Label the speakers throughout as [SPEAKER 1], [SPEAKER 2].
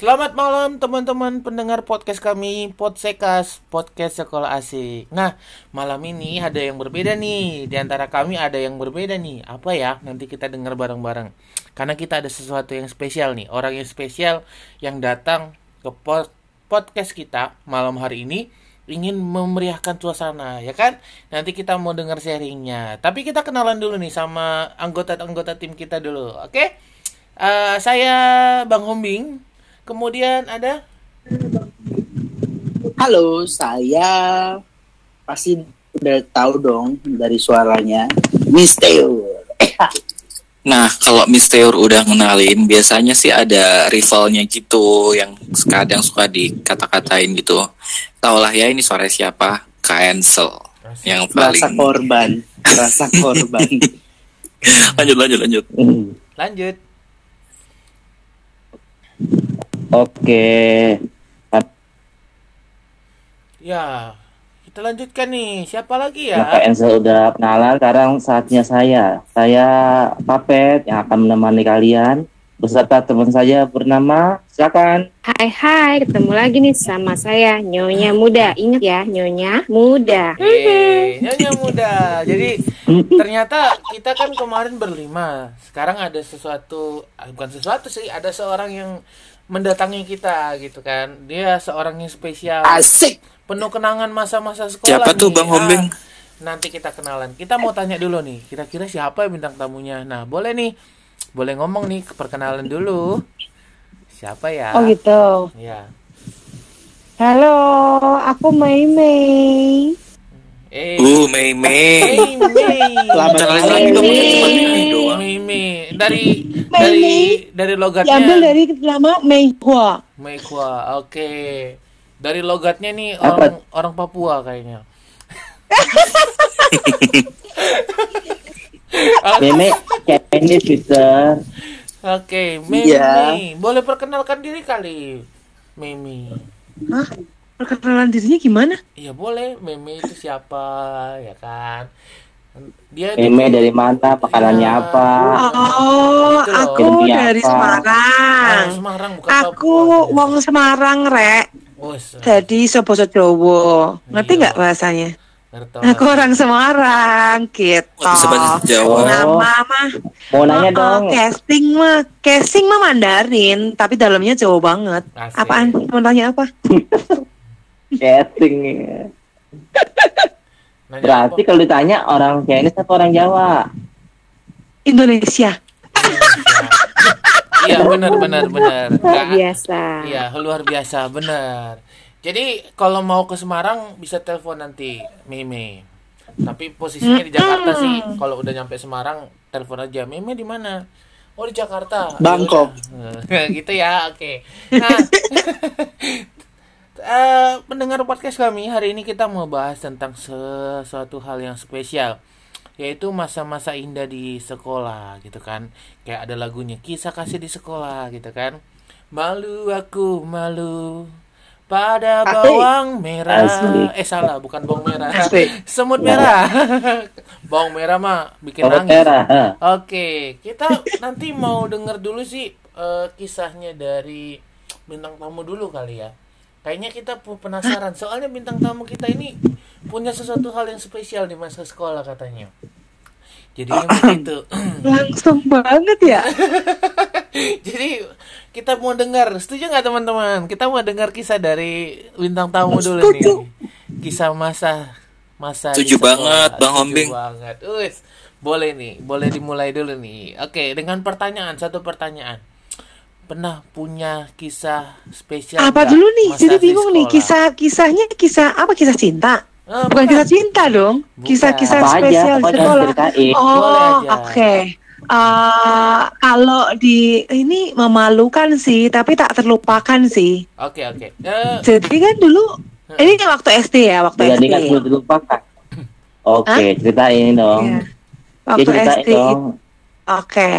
[SPEAKER 1] Selamat malam teman-teman pendengar podcast kami Podsekas Podcast Sekolah Asik Nah malam ini ada yang berbeda nih. Di antara kami ada yang berbeda nih. Apa ya? Nanti kita dengar bareng-bareng. Karena kita ada sesuatu yang spesial nih. Orang yang spesial yang datang ke pod podcast kita malam hari ini ingin memeriahkan suasana ya kan? Nanti kita mau dengar sharingnya. Tapi kita kenalan dulu nih sama anggota-anggota tim kita dulu oke? Okay? uh, saya bang Hombing kemudian ada
[SPEAKER 2] halo saya pasti udah tahu dong dari suaranya Misteo
[SPEAKER 3] Nah, kalau Mister udah ngenalin, biasanya sih ada rivalnya gitu yang kadang suka dikata-katain gitu. Taulah ya ini suara siapa? Cancel. Yang paling
[SPEAKER 2] rasa korban, rasa korban.
[SPEAKER 3] lanjut lanjut lanjut.
[SPEAKER 1] lanjut.
[SPEAKER 4] Oke.
[SPEAKER 1] Ya, kita lanjutkan nih. Siapa lagi ya?
[SPEAKER 4] Nah, Ensel udah kenalan, sekarang saatnya saya. Saya Papet yang akan menemani kalian beserta teman saya bernama silakan.
[SPEAKER 5] Hai hai, ketemu lagi nih sama saya Nyonya Muda. Ingat ya, Nyonya Muda.
[SPEAKER 1] Yeay, Nyonya Muda. Jadi ternyata kita kan kemarin berlima. Sekarang ada sesuatu, ah, bukan sesuatu sih, ada seorang yang mendatangi kita gitu kan. Dia seorang yang spesial.
[SPEAKER 2] Asik.
[SPEAKER 1] Penuh kenangan masa-masa sekolah.
[SPEAKER 3] Siapa tuh. Bang Hombing?
[SPEAKER 1] Ah, nanti kita kenalan. Kita mau tanya dulu nih, kira-kira siapa bintang tamunya? Nah, boleh nih. Boleh ngomong nih, perkenalan dulu. Siapa ya?
[SPEAKER 5] Oh gitu.
[SPEAKER 1] Ya.
[SPEAKER 5] Halo, aku Mei Mei.
[SPEAKER 1] Eh,
[SPEAKER 3] Uh, Mei Mei.
[SPEAKER 1] Mei Mei.
[SPEAKER 2] Selamat
[SPEAKER 3] lagi dong,
[SPEAKER 5] Mei.
[SPEAKER 3] cuma Mei doang.
[SPEAKER 1] Mei Mei. Dari
[SPEAKER 6] Mei
[SPEAKER 1] dari
[SPEAKER 6] Mei.
[SPEAKER 1] dari logatnya.
[SPEAKER 6] Diambil dari nama Meihua.
[SPEAKER 1] Mei. Oke. Dari logatnya nih
[SPEAKER 4] Apa?
[SPEAKER 1] orang orang Papua kayaknya.
[SPEAKER 4] Meme Chinese bisa
[SPEAKER 1] Oke, Mei
[SPEAKER 2] Iya.
[SPEAKER 1] Boleh perkenalkan diri kali. Mei.
[SPEAKER 6] Hah? Perkenalan dirinya gimana?
[SPEAKER 1] Iya boleh, Mei itu siapa ya kan? Dia
[SPEAKER 4] Meme dari mana, makanannya
[SPEAKER 1] Ya.
[SPEAKER 4] apa?
[SPEAKER 6] Oh,
[SPEAKER 1] Gitu
[SPEAKER 6] aku
[SPEAKER 4] Filmnya
[SPEAKER 6] dari
[SPEAKER 4] apa?
[SPEAKER 6] Semarang.
[SPEAKER 1] Ah, Semarang bukan
[SPEAKER 6] Aku
[SPEAKER 1] Papua.
[SPEAKER 6] wong Semarang, Rek.
[SPEAKER 1] Wes,
[SPEAKER 6] Jadi sobo Jawa. Ngerti
[SPEAKER 1] Iya.
[SPEAKER 6] nggak bahasanya?
[SPEAKER 1] ngerti.
[SPEAKER 6] Aku orang Semarang, gitu.
[SPEAKER 3] Jawa.
[SPEAKER 6] Nama mah
[SPEAKER 4] Mau nanya
[SPEAKER 6] oh,
[SPEAKER 4] dong.
[SPEAKER 6] casting mah casting mah Mandarin, tapi dalamnya Jawa banget.
[SPEAKER 1] Asik.
[SPEAKER 6] Apaan? Mau tanya apa?
[SPEAKER 4] Casting.
[SPEAKER 1] Nanya
[SPEAKER 4] Berarti
[SPEAKER 1] apa?
[SPEAKER 4] kalau ditanya orang Chinese atau orang Jawa?
[SPEAKER 6] Indonesia.
[SPEAKER 1] Iya benar benar benar.
[SPEAKER 5] Luar biasa.
[SPEAKER 1] Iya luar biasa benar. Jadi kalau mau ke Semarang bisa telepon nanti Meme. Tapi posisinya di Jakarta sih. Kalau udah nyampe Semarang telepon aja. Meme di mana? Oh di Jakarta.
[SPEAKER 2] Bangkok.
[SPEAKER 1] Yaudah. gitu ya. Oke. Nah. eh, pendengar podcast kami hari ini kita mau bahas tentang sesuatu hal yang spesial yaitu masa-masa indah di sekolah gitu kan. Kayak ada lagunya kisah kasih di sekolah gitu kan. Malu aku malu pada bawang merah. Eh salah bukan bawang merah.
[SPEAKER 2] Asik.
[SPEAKER 1] semut merah. Bawang merah mah bikin
[SPEAKER 4] Kalau
[SPEAKER 1] nangis.
[SPEAKER 4] merah.
[SPEAKER 1] Oke, kita nanti mau denger dulu sih eh, kisahnya dari bintang tamu dulu kali ya. Kayaknya kita penasaran, soalnya bintang tamu kita ini punya sesuatu hal yang spesial di masa sekolah katanya. Jadi yang begitu.
[SPEAKER 6] Langsung banget ya.
[SPEAKER 1] Jadi kita mau dengar, setuju nggak teman-teman? Kita mau dengar kisah dari bintang tamu dulu nih. Kisah masa masa
[SPEAKER 3] Setuju
[SPEAKER 1] di sekolah.
[SPEAKER 3] banget, Bang Hombing.
[SPEAKER 1] banget. Wis, boleh nih, boleh dimulai dulu nih. Oke, dengan pertanyaan, satu pertanyaan. Pernah punya kisah spesial
[SPEAKER 6] apa dulu nih? Jadi
[SPEAKER 1] di
[SPEAKER 6] bingung nih kisah kisahnya kisah apa kisah cinta?
[SPEAKER 1] Ah,
[SPEAKER 6] Bukan kisah cinta dong.
[SPEAKER 1] Bukan.
[SPEAKER 6] Kisah-kisah
[SPEAKER 4] Apa aja,
[SPEAKER 6] spesial di
[SPEAKER 4] pokoknya
[SPEAKER 6] sekolah. Oh, oke.
[SPEAKER 1] aja.
[SPEAKER 6] Eh, kalau di ini memalukan sih, tapi tak terlupakan sih.
[SPEAKER 1] Oke, oke. Eh,
[SPEAKER 6] Jadi kan dulu ini waktu SD ya, waktu
[SPEAKER 4] Tidak
[SPEAKER 6] SD.
[SPEAKER 4] ingat belum dilupakan. Oke, ceritain dong. Ya,
[SPEAKER 6] Waktu
[SPEAKER 4] ceritain
[SPEAKER 6] SD
[SPEAKER 4] dong.
[SPEAKER 6] oke.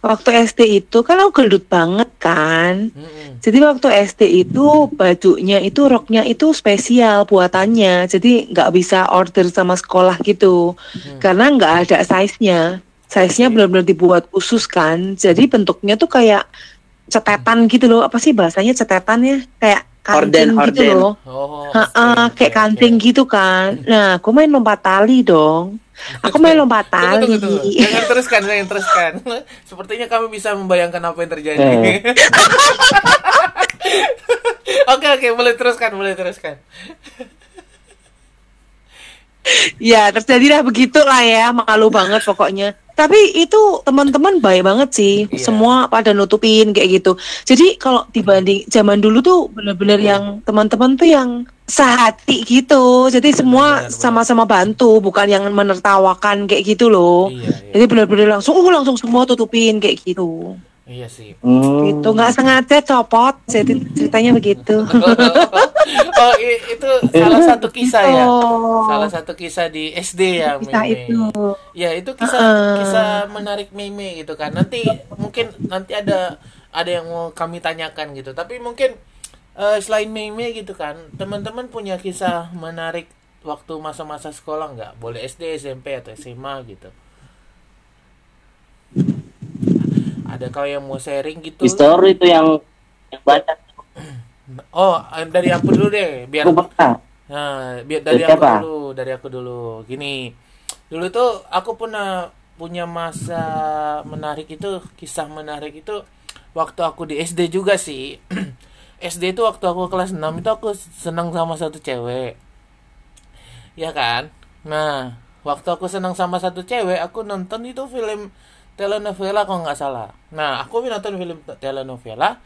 [SPEAKER 6] Waktu SD itu kan aku gendut banget kan.
[SPEAKER 1] mm-mm.
[SPEAKER 6] Jadi waktu SD itu bajunya itu roknya itu spesial buatannya. Jadi nggak bisa order sama sekolah gitu. Karena nggak ada size-nya. Size-nya benar-benar dibuat khusus kan. Jadi bentuknya tuh kayak cetetan gitu loh. Apa sih bahasanya cetetan ya? Kayak kancing
[SPEAKER 2] Horden,
[SPEAKER 6] gitu
[SPEAKER 2] horden.
[SPEAKER 6] loh.
[SPEAKER 1] Oh,
[SPEAKER 6] Ha-ha,
[SPEAKER 1] oke,
[SPEAKER 6] kayak
[SPEAKER 1] oke,
[SPEAKER 6] kancing
[SPEAKER 1] oke.
[SPEAKER 6] gitu kan. Nah, aku main lompat tali dong. Aku main lompat
[SPEAKER 1] Tunggu,
[SPEAKER 6] tali.
[SPEAKER 1] tunggu, tunggu. Jangan teruskan, jangan teruskan. Sepertinya kami bisa membayangkan apa yang terjadi.
[SPEAKER 4] Eh.
[SPEAKER 1] Oke, oke, boleh teruskan, boleh teruskan.
[SPEAKER 6] Ya, terjadilah begitulah ya, malu banget pokoknya. Tapi itu teman-teman baik banget sih,
[SPEAKER 1] Iya.
[SPEAKER 6] semua pada nutupin kayak gitu. Jadi kalau dibanding zaman dulu tuh bener-bener yang teman-teman tuh yang sehati gitu. Jadi semua
[SPEAKER 1] benar.
[SPEAKER 6] sama-sama bantu, bukan yang menertawakan kayak gitu loh.
[SPEAKER 1] Iya, iya.
[SPEAKER 6] Jadi bener-bener langsung, oh langsung semua tutupin kayak gitu.
[SPEAKER 1] Iya sih.
[SPEAKER 4] Hmm.
[SPEAKER 6] Gitu, nggak sengaja copot, jadi ceritanya begitu.
[SPEAKER 1] oh, itu salah satu kisah ya.
[SPEAKER 6] Oh.
[SPEAKER 1] Salah satu kisah di SD ya,
[SPEAKER 6] Kisah
[SPEAKER 1] Meme.
[SPEAKER 6] itu.
[SPEAKER 1] Ya, itu kisah
[SPEAKER 6] Heeh.
[SPEAKER 1] kisah menarik Meme gitu kan. Nanti mungkin nanti ada ada yang mau kami tanyakan gitu. Tapi mungkin eh, selain Meme gitu kan, teman-teman punya kisah menarik waktu masa-masa sekolah nggak? Boleh SD, SMP atau SMA gitu. Ada kau yang mau sharing gitu?
[SPEAKER 4] History itu yang yang banyak.
[SPEAKER 1] Oh, eh, dari aku dulu deh, biar
[SPEAKER 4] Aku.
[SPEAKER 1] Nah, biar dari aku dulu, dari aku dulu. Gini, dulu tuh aku pernah punya masa menarik itu, kisah menarik itu waktu aku di SD juga sih. SD itu waktu aku kelas 6 itu aku senang sama satu cewek. Ya kan? Nah, waktu aku senang sama satu cewek, aku nonton itu film telenovela kalau nggak salah. Nah, aku nonton film telenovela,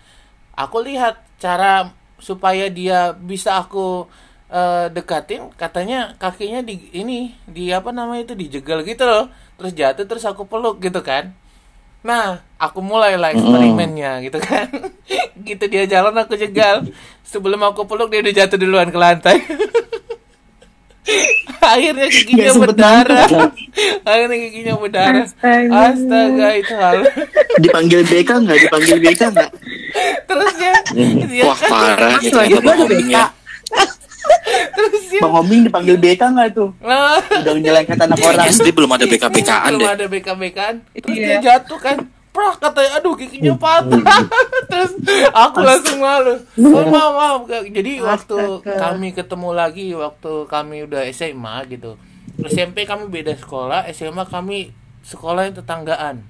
[SPEAKER 1] aku lihat cara supaya dia bisa aku eh, dekatin, katanya kakinya di ini di apa namanya itu dijegal gitu loh, terus jatuh terus aku peluk gitu kan. Nah, aku mulailah eksperimennya gitu kan. gitu dia jalan aku jegal. Sebelum aku peluk dia udah jatuh duluan ke lantai. Akhirnya giginya
[SPEAKER 2] sempet
[SPEAKER 1] berdarah. Akhirnya giginya berdarah.
[SPEAKER 5] Astaga.
[SPEAKER 1] Astaga itu hal.
[SPEAKER 2] Dipanggil BK nggak? Dipanggil BK nggak?
[SPEAKER 1] Terus dia, dia
[SPEAKER 3] Wah parah nih
[SPEAKER 6] Langsung aja
[SPEAKER 3] ternyata Bang Oming ya.
[SPEAKER 1] terus dia.
[SPEAKER 2] Bang Oming dipanggil BK nggak tuh?
[SPEAKER 1] Nah,
[SPEAKER 2] Udah nyelengkat anak orang.
[SPEAKER 3] SD belum ada BK-BKan
[SPEAKER 1] belum
[SPEAKER 3] deh.
[SPEAKER 1] ada BK-BKan. Terus
[SPEAKER 6] Iya.
[SPEAKER 1] dia jatuh kan. Prah katanya aduh giginya patah. Terus aku langsung malu. Oh, maaf, maaf. Jadi waktu kami ketemu lagi waktu kami udah SMA gitu. SMP kami beda sekolah, SMA kami sekolah yang tetanggaan.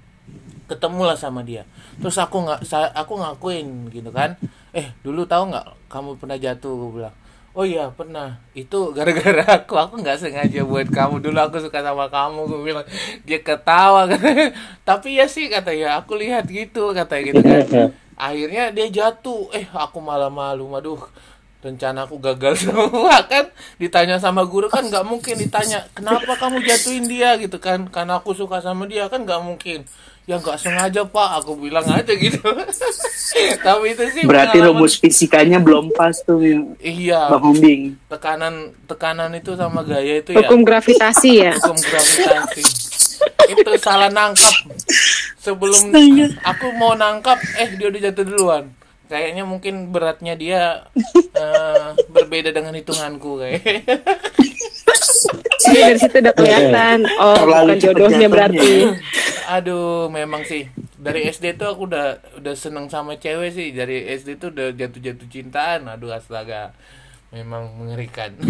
[SPEAKER 1] Ketemulah sama dia. Terus aku nggak aku ngakuin gitu kan. Eh, dulu tahu nggak kamu pernah jatuh gue bilang. Oh iya pernah. Itu gara-gara aku. Aku nggak sengaja buat kamu. Dulu aku suka sama kamu gue bilang dia ketawa. Tapi ya sih kata ya aku lihat gitu kata gitu kan. Akhirnya dia jatuh. Eh aku malah malu. Aduh rencana aku gagal semua kan? Ditanya sama guru kan nggak mungkin ditanya kenapa kamu jatuhin dia? Gitu kan. Karena aku suka sama dia kan nggak mungkin ya nggak sengaja pak. Aku bilang aja gitu. Tapi itu sih
[SPEAKER 2] Berarti
[SPEAKER 1] pengalaman-
[SPEAKER 2] rumus fisikanya belum pas tuh
[SPEAKER 1] iya.
[SPEAKER 2] Bang Oming.
[SPEAKER 1] tekanan tekanan itu sama gaya itu ya.
[SPEAKER 5] Hukum gravitasi ya.
[SPEAKER 1] hukum gravitasi. Itu salah nangkap. Sebelum aku mau nangkap eh dia udah jatuh duluan kayaknya mungkin beratnya dia eh, berbeda dengan hitunganku kayak.
[SPEAKER 5] Jadi dari situ udah kelihatan. Oh,
[SPEAKER 2] Terlalu
[SPEAKER 5] bukan jodohnya berarti.
[SPEAKER 1] aduh memang sih. Dari SD tuh aku udah udah seneng sama cewek sih. Dari SD tuh udah jatuh-jatuh cintaan. Aduh astaga. Memang mengerikan.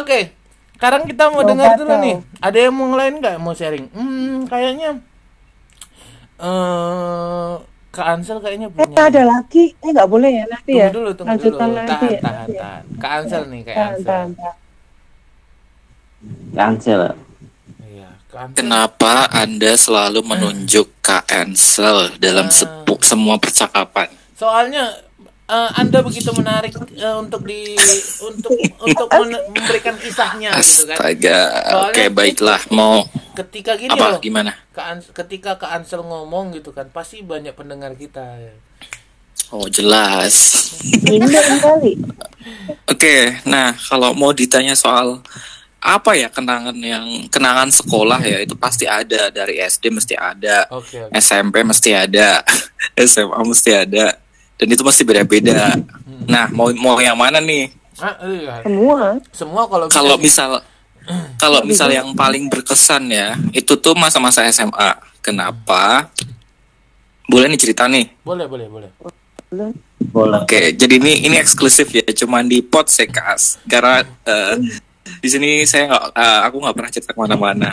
[SPEAKER 1] Oke sekarang kita mau dengar dulu nih. Ada yang mau lain nggak? Mau sharing? Hmm kayaknya eh Kak Ansel kayaknya
[SPEAKER 6] Eh,
[SPEAKER 1] punya
[SPEAKER 6] ada lagi. Eh, nggak boleh ya nanti
[SPEAKER 1] tunggu
[SPEAKER 6] ya.
[SPEAKER 1] dulu tunggu
[SPEAKER 6] Lanjutan
[SPEAKER 1] dulu
[SPEAKER 6] lagi
[SPEAKER 1] tahan
[SPEAKER 6] ya.
[SPEAKER 1] tahan tahan Kak Ansel nih Kak
[SPEAKER 6] Tahan,
[SPEAKER 1] Ansel
[SPEAKER 6] tahan, tahan.
[SPEAKER 4] Cancel.
[SPEAKER 1] iya Kak Ansel
[SPEAKER 3] Kenapa Anda selalu menunjuk Kak Ansel dalam sepu- semua percakapan?
[SPEAKER 1] soalnya eh, anda begitu menarik eh, untuk di untuk untuk men- memberikan kisahnya gitu kan
[SPEAKER 3] Astaga, oke
[SPEAKER 1] Soalnya-
[SPEAKER 3] baiklah. Mau
[SPEAKER 1] ketika gini
[SPEAKER 3] apa?
[SPEAKER 1] loh
[SPEAKER 3] Gimana?
[SPEAKER 1] Ketika Kak Ansel ngomong gitu kan pasti banyak pendengar kita
[SPEAKER 3] Oh jelas. Oke, nah kalau mau ditanya soal apa ya kenangan yang kenangan sekolah ya itu pasti ada dari SD mesti ada,
[SPEAKER 1] oke oke
[SPEAKER 3] SMP mesti ada, SMA mesti ada, dan itu mesti beda-beda. Nah mau mau yang mana nih?
[SPEAKER 1] ah, iya.
[SPEAKER 6] Semua.
[SPEAKER 1] semua kalau
[SPEAKER 3] Kalau misal kalau misal yang paling berkesan ya itu tuh masa-masa SMA. Kenapa? Boleh nih cerita nih.
[SPEAKER 1] Boleh, boleh, boleh.
[SPEAKER 4] Boleh.
[SPEAKER 3] Oke, jadi ini ini eksklusif ya, cuman di Podsekas. Karena eh, di sini saya nggak, eh, aku nggak pernah cerita ke mana-mana.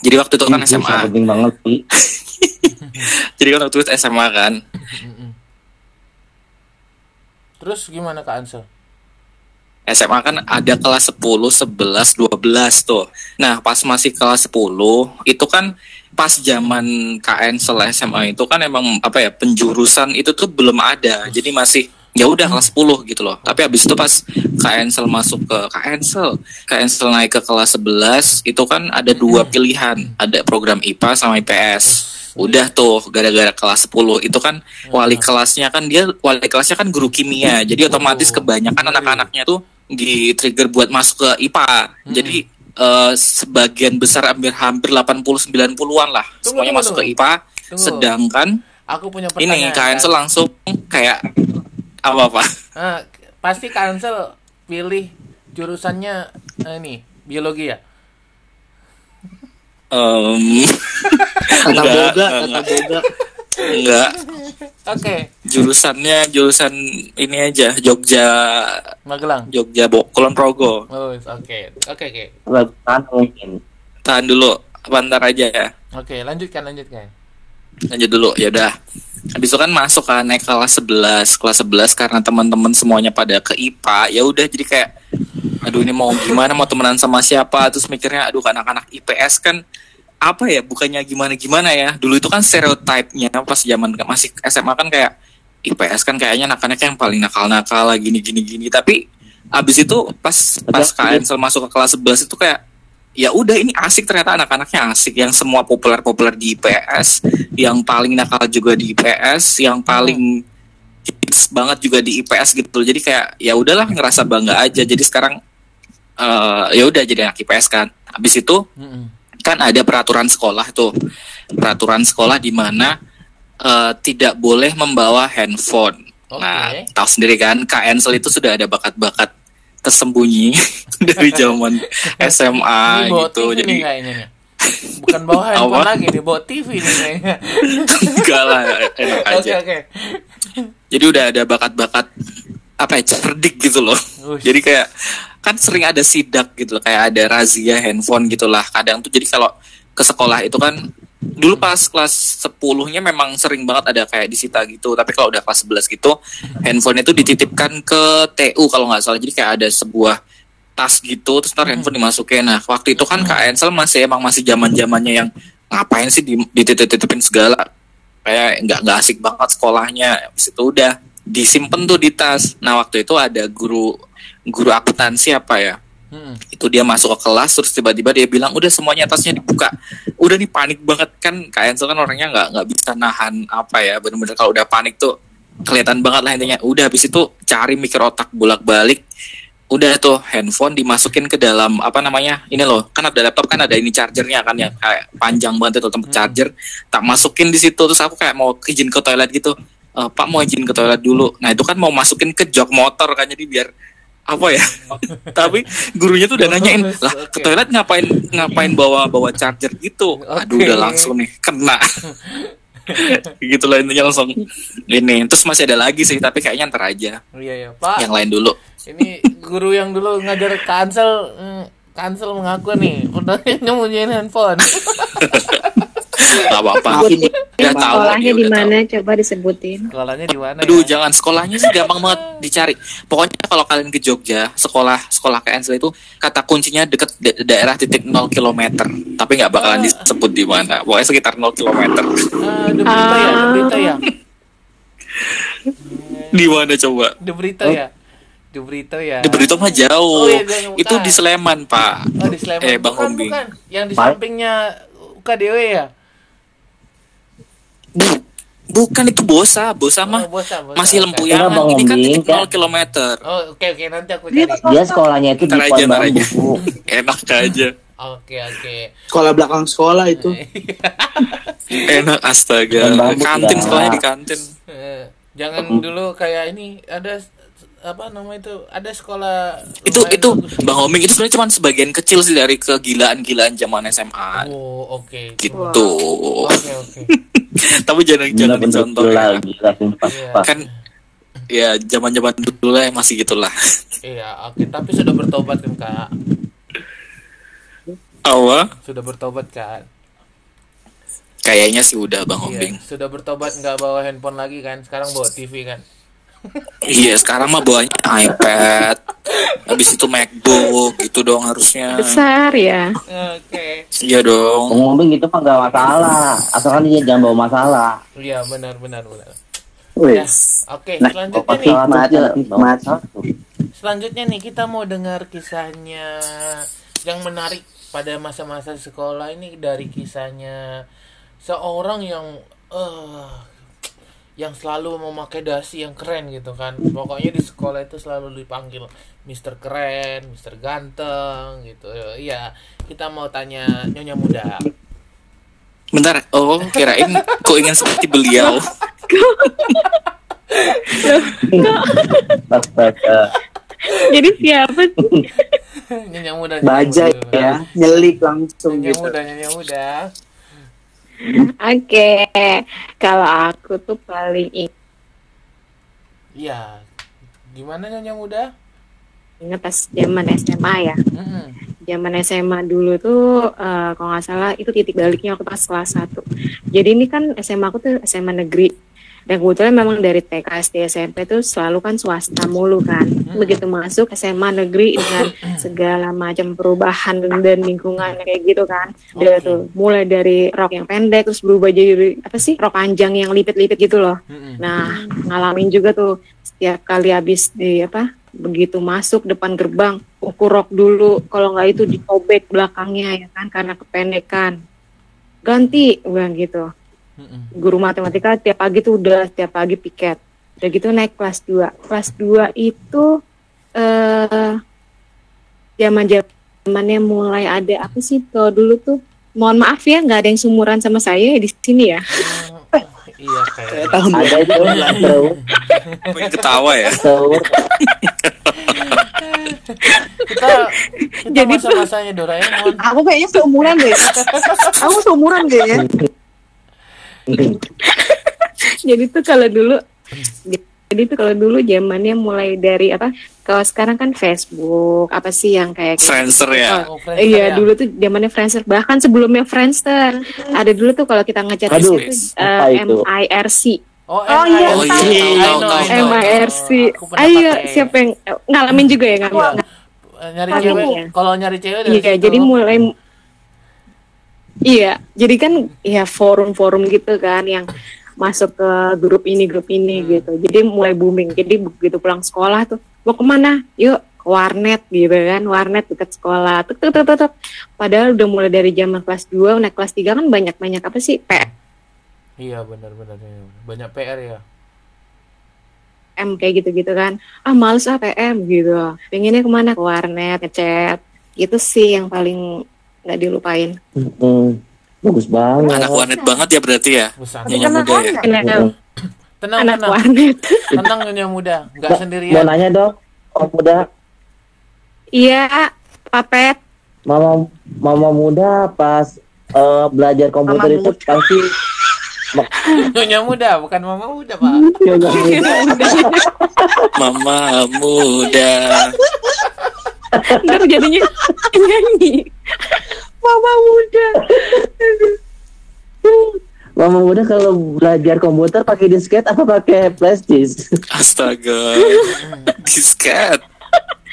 [SPEAKER 3] Jadi waktu itu kan SMA.
[SPEAKER 4] sangat penting banget sih.
[SPEAKER 3] Jadi kan waktu itu SMA kan.
[SPEAKER 1] Terus gimana Kak Ansel?
[SPEAKER 3] SMA kan ada kelas 10, 11, 12 tuh. Nah, pas masih kelas 10, itu kan pas zaman KN setelah SMA itu kan emang apa ya, penjurusan itu tuh belum ada. Jadi masih ya udah kelas 10 gitu loh. Tapi habis itu pas KNSel masuk ke KNSel, KNSel naik ke kelas 11, itu kan ada dua pilihan, ada program IPA sama IPS. Udah tuh gara-gara kelas 10 itu kan wali kelasnya kan dia wali kelasnya kan guru kimia. Jadi otomatis kebanyakan anak-anaknya tuh di trigger buat masuk ke IPA. Jadi eh, sebagian besar hampir hampir 80 90-an lah
[SPEAKER 1] Tunggu,
[SPEAKER 3] semuanya
[SPEAKER 1] tunggu,
[SPEAKER 3] masuk ke. IPA.
[SPEAKER 1] Tunggu.
[SPEAKER 3] Sedangkan
[SPEAKER 1] Aku punya
[SPEAKER 3] ini
[SPEAKER 1] pertanyaan.
[SPEAKER 3] KNSel langsung kayak apa-apa.
[SPEAKER 1] Ah, pasti Kak Ansel pilih jurusannya eh, ini biologi ya?
[SPEAKER 3] Em,
[SPEAKER 2] Tata
[SPEAKER 3] Enggak,
[SPEAKER 2] boga,
[SPEAKER 3] enggak,
[SPEAKER 2] tata boga.
[SPEAKER 3] enggak
[SPEAKER 1] Oke,
[SPEAKER 3] jurusannya jurusan ini aja Jogja
[SPEAKER 1] Magelang.
[SPEAKER 3] Jogja Bo Kulon Progo.
[SPEAKER 1] Oh, oke. Oke, oke.
[SPEAKER 4] Bukan mungkin.
[SPEAKER 3] Tahan dulu, bentar aja ya.
[SPEAKER 1] Oke, lanjutkan, lanjutkan.
[SPEAKER 3] lanjut dulu ya udah habis itu kan masuk kan naik kelas 11 kelas 11 karena teman-teman semuanya pada ke IPA ya udah jadi kayak aduh ini mau gimana? Mau temenan sama siapa? Terus mikirnya aduh anak-anak IPS kan apa ya bukannya gimana gimana ya? Dulu itu kan stereotipnya pas zaman masih SMA kan kayak IPS kan kayaknya anak-anak yang paling nakal-nakal gini gini gini tapi abis itu pas pas KN masuk ke kelas 11 itu kayak ya udah ini asik ternyata anak-anaknya asik. Yang semua populer-populer di IPS yang paling nakal juga di IPS yang paling hits banget juga di IPS gitu. Jadi kayak ya udahlah ngerasa bangga aja. Jadi sekarang eh ya udah jadi anak IPS kan. Habis itu kan ada peraturan sekolah tuh. Peraturan sekolah di mana eh, tidak boleh membawa handphone.
[SPEAKER 1] Oke.
[SPEAKER 3] nah tahu sendiri kan KNSL itu sudah ada bakat-bakat tersembunyi dari zaman SMA
[SPEAKER 1] Ini bawa
[SPEAKER 3] gitu.
[SPEAKER 1] TV
[SPEAKER 3] jadi
[SPEAKER 1] nih. Bukan bawa handphone lagi nih, bawa TV nih kayaknya.
[SPEAKER 3] enggak lah enak
[SPEAKER 1] Oke,
[SPEAKER 3] aja.
[SPEAKER 1] oke.
[SPEAKER 3] Jadi udah ada bakat-bakat apa ya cerdik gitu loh.
[SPEAKER 1] Ush.
[SPEAKER 3] jadi kayak kan sering ada sidak gitu loh kayak ada razia handphone gitulah kadang tuh. Jadi kalau ke sekolah itu kan dulu pas kelas 10-nya memang sering banget ada kayak disita gitu. Tapi kalau udah kelas 11 gitu handphone itu dititipkan ke TU kalau nggak salah. Jadi kayak ada sebuah tas gitu terus ntar handphone dimasukin. Nah waktu itu kan Kak Ensel masih emang masih zaman zamannya yang ngapain sih di- dititip-titipin segala kayak nggak nggak asik banget sekolahnya. Habis itu udah disimpan tuh di tas. Nah waktu itu ada guru guru akuntansi apa ya?
[SPEAKER 1] Mm-mm.
[SPEAKER 3] itu dia masuk ke kelas terus tiba-tiba dia bilang udah semuanya tasnya dibuka. Udah nih panik banget. Kan Kak Ensel kan orangnya nggak nggak bisa nahan apa ya. Bener-bener kalau udah panik tuh kelihatan banget lah intinya. Udah habis itu cari mikir otak bolak-balik udah tuh handphone dimasukin ke dalam apa namanya ini loh kan ada laptop kan ada ini chargernya kan yang kayak panjang banget itu tempat charger. Tak masukin di situ terus aku kayak mau izin ke toilet gitu. "Eh, Pak mau izin ke toilet dulu. Nah itu kan mau masukin ke jok motor kan jadi biar apa ya tapi gurunya tuh udah nanyain lah ke toilet ngapain ngapain bawa bawa charger gitu? Aduh udah langsung nih kena gitu lah intinya langsung ini terus masih ada lagi sih tapi kayaknya ntar aja
[SPEAKER 1] Iya, iya. Pak,
[SPEAKER 3] yang lain dulu
[SPEAKER 1] ini guru yang dulu ngajar kansel kansel mengaku nih udah nyembunyiin handphone.
[SPEAKER 3] Gak apa-apa
[SPEAKER 2] Maafin ya.
[SPEAKER 3] udah tahu
[SPEAKER 5] Sekolahnya
[SPEAKER 3] dia
[SPEAKER 5] di
[SPEAKER 3] udah
[SPEAKER 5] mana? Coba disebutin.
[SPEAKER 1] Sekolahnya di mana
[SPEAKER 3] Aduh,
[SPEAKER 1] ya?
[SPEAKER 3] jangan sekolahnya sih gampang banget dicari. Pokoknya kalau kalian ke Jogja, sekolah sekolah KNSL itu kata kuncinya deket da- daerah titik 0 km. Tapi nggak bakalan disebut di mana. Pokoknya sekitar 0 km.
[SPEAKER 1] Ah, The berita ya, The berita ya,
[SPEAKER 3] Di mana coba?
[SPEAKER 1] The berita ya, berita ya.
[SPEAKER 3] Di Berito mah jauh.
[SPEAKER 1] Oh, iya,
[SPEAKER 3] itu di Sleman, Pak.
[SPEAKER 1] Oh di Sleman.
[SPEAKER 3] Eh, Bang
[SPEAKER 1] bukan. Yang di sampingnya UKDW ya.
[SPEAKER 3] Bu- bukan itu Bosa, Bosa mah
[SPEAKER 1] Oh, Bosa, Bosa,
[SPEAKER 3] masih lempuyangan.
[SPEAKER 4] Bang
[SPEAKER 3] Ini kan titik
[SPEAKER 4] kan?
[SPEAKER 3] 0 km.
[SPEAKER 1] Oh oke oke nanti aku
[SPEAKER 6] Dia
[SPEAKER 1] cari.
[SPEAKER 4] Dia sekolahnya itu di
[SPEAKER 3] Ntar aja.
[SPEAKER 4] Bambu.
[SPEAKER 3] Enak aja.
[SPEAKER 1] Oke oke.
[SPEAKER 2] Sekolah belakang sekolah itu.
[SPEAKER 3] Enak astaga.
[SPEAKER 4] Bambu
[SPEAKER 3] Kantin
[SPEAKER 4] ya.
[SPEAKER 3] sekolahnya di kantin.
[SPEAKER 1] Eh, Jangan dulu kayak ini ada apa nama itu ada sekolah
[SPEAKER 3] itu itu
[SPEAKER 1] bagus.
[SPEAKER 3] Bang Oming itu sebenarnya cuma sebagian kecil sih dari kegilaan-gilaan zaman SMA
[SPEAKER 1] Oh oke.
[SPEAKER 3] gitu.
[SPEAKER 1] Oke oke.
[SPEAKER 3] Tapi jangan jangan dicontoh
[SPEAKER 4] gila,
[SPEAKER 3] ya.
[SPEAKER 4] gila, sumpah.
[SPEAKER 1] Iya.
[SPEAKER 3] Kan ya zaman-zaman dulu lah masih gitulah.
[SPEAKER 1] Iya, oke. Tapi sudah bertobat kan kak?
[SPEAKER 3] Awal
[SPEAKER 1] Sudah bertobat kan?
[SPEAKER 3] kayaknya sih udah Bang
[SPEAKER 1] Iya,
[SPEAKER 3] Ombing.
[SPEAKER 1] sudah bertobat nggak bawa handphone lagi kan? Sekarang bawa TV kan?
[SPEAKER 3] Iya, sekarang mah bawanya iPad. Habis itu MacBook gitu dong harusnya.
[SPEAKER 5] Besar ya.
[SPEAKER 1] Oke.
[SPEAKER 3] Iya dong.
[SPEAKER 4] Ngomong gitu mah gak masalah. Asalkan dia jangan bawa masalah.
[SPEAKER 1] Iya, benar benar benar. Ya, oke.
[SPEAKER 2] Nah,
[SPEAKER 1] Selanjutnya nih, selanjutnya nih kita mau dengar kisahnya yang menarik pada masa-masa sekolah ini dari kisahnya seorang yang eh yang selalu memakai dasi yang keren gitu kan. Pokoknya di sekolah itu selalu dipanggil Mister Keren, Mister Ganteng gitu. Iya, kita mau tanya Nyonya Muda.
[SPEAKER 3] Bentar. Oh, kirain kok ingin seperti beliau.
[SPEAKER 4] Astaga.
[SPEAKER 5] Jadi siapa sih?
[SPEAKER 1] Nyonya Muda. Nyonya
[SPEAKER 2] Baja
[SPEAKER 1] Muda.
[SPEAKER 2] ya, nyelik langsung
[SPEAKER 1] Nyonya
[SPEAKER 2] gitu.
[SPEAKER 1] Muda, Nyonya Muda.
[SPEAKER 5] Oke, kalau aku tuh paling ingat
[SPEAKER 1] Iya. Gimana Nyonya Muda?
[SPEAKER 5] pas zaman SMA ya. Zaman SMA dulu tuh eh, kalau nggak salah itu titik baliknya waktu pas kelas 1. Jadi ini kan SMA aku tuh SMA negeri. Dan kebetulan memang dari TK, SD, SMP tuh selalu kan swasta mulu kan. Begitu masuk SMA negeri dengan segala macam perubahan dan lingkungan kayak gitu kan. Udah tuh mulai dari rok yang pendek terus berubah jadi apa sih? Rok panjang yang lipit-lipit gitu loh. Nah, ngalamin juga tuh setiap kali habis di apa begitu masuk depan gerbang ukur rok dulu. Kalau nggak itu dicobek belakangnya ya kan karena kependekan. Ganti bilang gitu
[SPEAKER 1] Mm-mm.
[SPEAKER 5] guru matematika tiap pagi tuh udah tiap pagi piket. Udah gitu naik kelas 2 kelas 2 itu eh zaman zamannya mulai ada apa sih kalau dulu tuh mohon maaf ya nggak ada yang sumuran sama saya di sini ya.
[SPEAKER 1] Mm, iya kayak
[SPEAKER 2] Tahun
[SPEAKER 4] Ada itu tahu
[SPEAKER 3] ketawa ya.
[SPEAKER 1] kita kita
[SPEAKER 5] Jadi tuh-
[SPEAKER 1] masa-masanya Doraemon.
[SPEAKER 6] Aku kayaknya seumuran deh. Aku seumuran deh ya.
[SPEAKER 5] jadi tuh kalau dulu jadi tuh kalau dulu zamannya mulai dari apa kalau sekarang kan Facebook apa sih yang kayak
[SPEAKER 3] Friendster ya.
[SPEAKER 1] Oh, Friendster
[SPEAKER 5] iya
[SPEAKER 1] ya?
[SPEAKER 5] dulu tuh zamannya Friendster bahkan sebelumnya Friendster ada dulu tuh kalau kita ngechat
[SPEAKER 4] Aduh,
[SPEAKER 5] itu
[SPEAKER 4] apa itu?
[SPEAKER 5] MIRC
[SPEAKER 1] oh,
[SPEAKER 6] Oh, iya,
[SPEAKER 3] Oh, iya,
[SPEAKER 1] MIRC.
[SPEAKER 5] ayo
[SPEAKER 1] pakai.
[SPEAKER 5] siapa yang eh, ngalamin juga ya ngalamin
[SPEAKER 1] Wah, nyari cewek
[SPEAKER 5] ya?
[SPEAKER 1] kalau nyari cewek dari
[SPEAKER 5] Iya, jadi mulai Iya, jadi kan ya forum-forum gitu kan yang masuk ke grup ini grup ini gitu. Jadi mulai booming. Jadi begitu pulang sekolah tuh mau ke mana? Yuk ke warnet gitu kan, warnet dekat sekolah. Tuk, tuk, tuk, tuk, tuk. Padahal udah mulai dari zaman kelas 2 naik kelas 3 kan banyak-banyak apa sih? PM
[SPEAKER 1] iya benar-benar banyak PR ya
[SPEAKER 5] kayak gitu-gitu kan. Ah males ah PM gitu. Pengennya ke mana? Ke warnet, ngechat. Itu sih yang paling nggak dilupain.
[SPEAKER 4] Hmm, bagus banget
[SPEAKER 3] Anak warnet banget ya berarti ya. Nyonya muda ya.
[SPEAKER 5] Anak,
[SPEAKER 1] tenang
[SPEAKER 5] anak
[SPEAKER 1] tenang
[SPEAKER 5] warnet.
[SPEAKER 1] tenang Nyonya muda nggak
[SPEAKER 4] Mau
[SPEAKER 1] sendirian
[SPEAKER 4] nanya dong Om muda
[SPEAKER 5] Iya, papet.
[SPEAKER 4] mama mama muda pas eh, belajar komputer
[SPEAKER 6] Mama
[SPEAKER 4] itu
[SPEAKER 6] muda.
[SPEAKER 4] pasti
[SPEAKER 1] Nyonya muda bukan mama muda pak
[SPEAKER 3] Mama muda.
[SPEAKER 5] Ntar jadinya nyanyi.
[SPEAKER 6] Mama muda.
[SPEAKER 4] mama muda kalau belajar komputer pakai disket apa pakai flash disk
[SPEAKER 3] Astaga. Disket.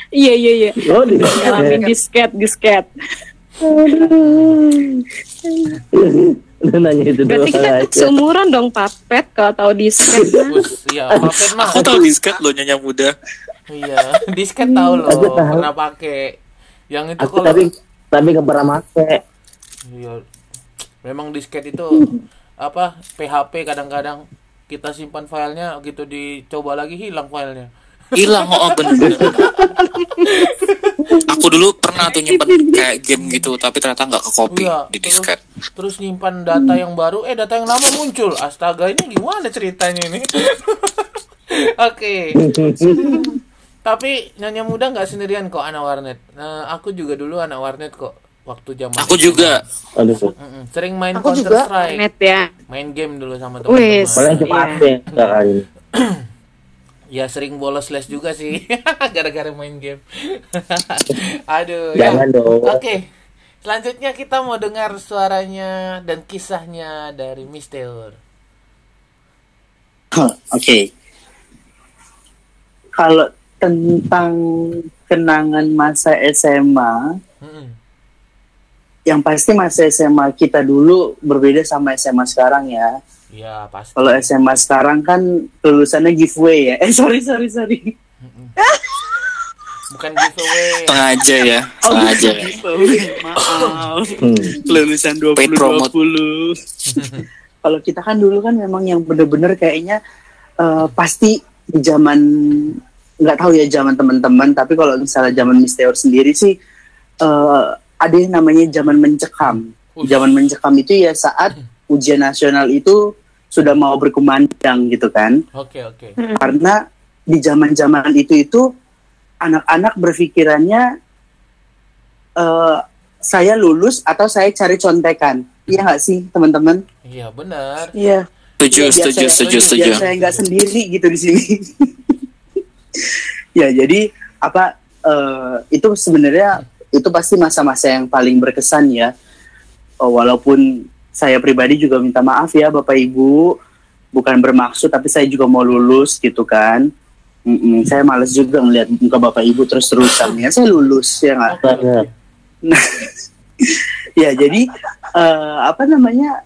[SPEAKER 5] Iya iya iya.
[SPEAKER 4] oh disket
[SPEAKER 5] disket disket.
[SPEAKER 4] Nanya itu
[SPEAKER 5] Berarti kita
[SPEAKER 4] aja
[SPEAKER 5] seumuran dong papet kalau tahu disket.
[SPEAKER 1] Iya papet mah
[SPEAKER 3] Aku tahu disket loh nyonya muda.
[SPEAKER 1] iya disket tahu loh
[SPEAKER 4] Aku tahu.
[SPEAKER 1] pernah pakai yang itu
[SPEAKER 4] aku
[SPEAKER 1] kalau
[SPEAKER 4] tapi tapi nggak pernah make.
[SPEAKER 1] Iya. Memang disket itu apa PHP kadang-kadang kita simpan filenya gitu dicoba lagi hilang filenya.
[SPEAKER 3] Hilang oh bener. Aku dulu pernah tuh nyimpen kayak game gitu tapi ternyata nggak ke copy
[SPEAKER 1] Iya,
[SPEAKER 3] di
[SPEAKER 1] terus-
[SPEAKER 3] disket.
[SPEAKER 1] terus nyimpan data yang baru eh data yang lama muncul. Astaga ini gimana ceritanya ini? Oke tapi nyonya muda nggak sendirian kok anak warnet nah aku juga dulu anak warnet kok waktu zaman
[SPEAKER 3] Aku juga.
[SPEAKER 4] Aduh,
[SPEAKER 1] sering main
[SPEAKER 6] Aku
[SPEAKER 1] Counter
[SPEAKER 6] juga.
[SPEAKER 1] Strike
[SPEAKER 5] Net ya.
[SPEAKER 1] main game dulu sama
[SPEAKER 5] Wes.
[SPEAKER 1] teman-teman
[SPEAKER 4] paling cuma
[SPEAKER 5] Iya.
[SPEAKER 4] ada enggak kali ini.
[SPEAKER 1] ya sering bolos les juga sih gara-gara main game aduh ya
[SPEAKER 4] Jangan dong.
[SPEAKER 1] oke selanjutnya kita mau dengar suaranya dan kisahnya dari Mister
[SPEAKER 2] Oke. Kalau tentang kenangan masa SMA,
[SPEAKER 1] Mm-mm.
[SPEAKER 2] yang pasti masa SMA kita dulu berbeda sama SMA sekarang ya.
[SPEAKER 1] ya pasti
[SPEAKER 2] Kalau SMA sekarang kan lulusannya giveaway ya. Eh sorry sorry sorry.
[SPEAKER 1] bukan giveaway
[SPEAKER 3] Sengaja ya, sengaja.
[SPEAKER 2] giveaway. Maaf.
[SPEAKER 4] Hmm.
[SPEAKER 2] Lulusan
[SPEAKER 3] Paid promote.
[SPEAKER 2] 2020. Kalau kita kan dulu kan memang yang bener-bener kayaknya eh, pasti di zaman nggak tahu ya zaman teman-teman tapi kalau misalnya zaman Misteor sendiri sih eh, ada yang namanya zaman mencekam.
[SPEAKER 1] Ush.
[SPEAKER 2] Zaman mencekam itu ya saat ujian nasional itu sudah mau berkumandang gitu kan.
[SPEAKER 1] oke oke
[SPEAKER 2] Karena di zaman-zaman itu itu anak-anak berpikirannya eh, saya lulus atau saya cari contekan. Iya nggak sih teman-teman?
[SPEAKER 1] iya benar
[SPEAKER 6] Iya.
[SPEAKER 3] Setuju,
[SPEAKER 2] Iya,
[SPEAKER 3] setuju, setuju, setuju.
[SPEAKER 2] saya nggak sendiri gitu di sini. ya jadi apa eh, itu sebenarnya itu pasti masa-masa yang paling berkesan ya. Oh, walaupun saya pribadi juga minta maaf ya bapak ibu, bukan bermaksud tapi saya juga mau lulus gitu kan. Mm-mm, saya males juga ngeliat muka bapak ibu terus-terusan ya. Saya lulus ya nggak.
[SPEAKER 4] Benar.
[SPEAKER 2] Ya jadi eh, apa namanya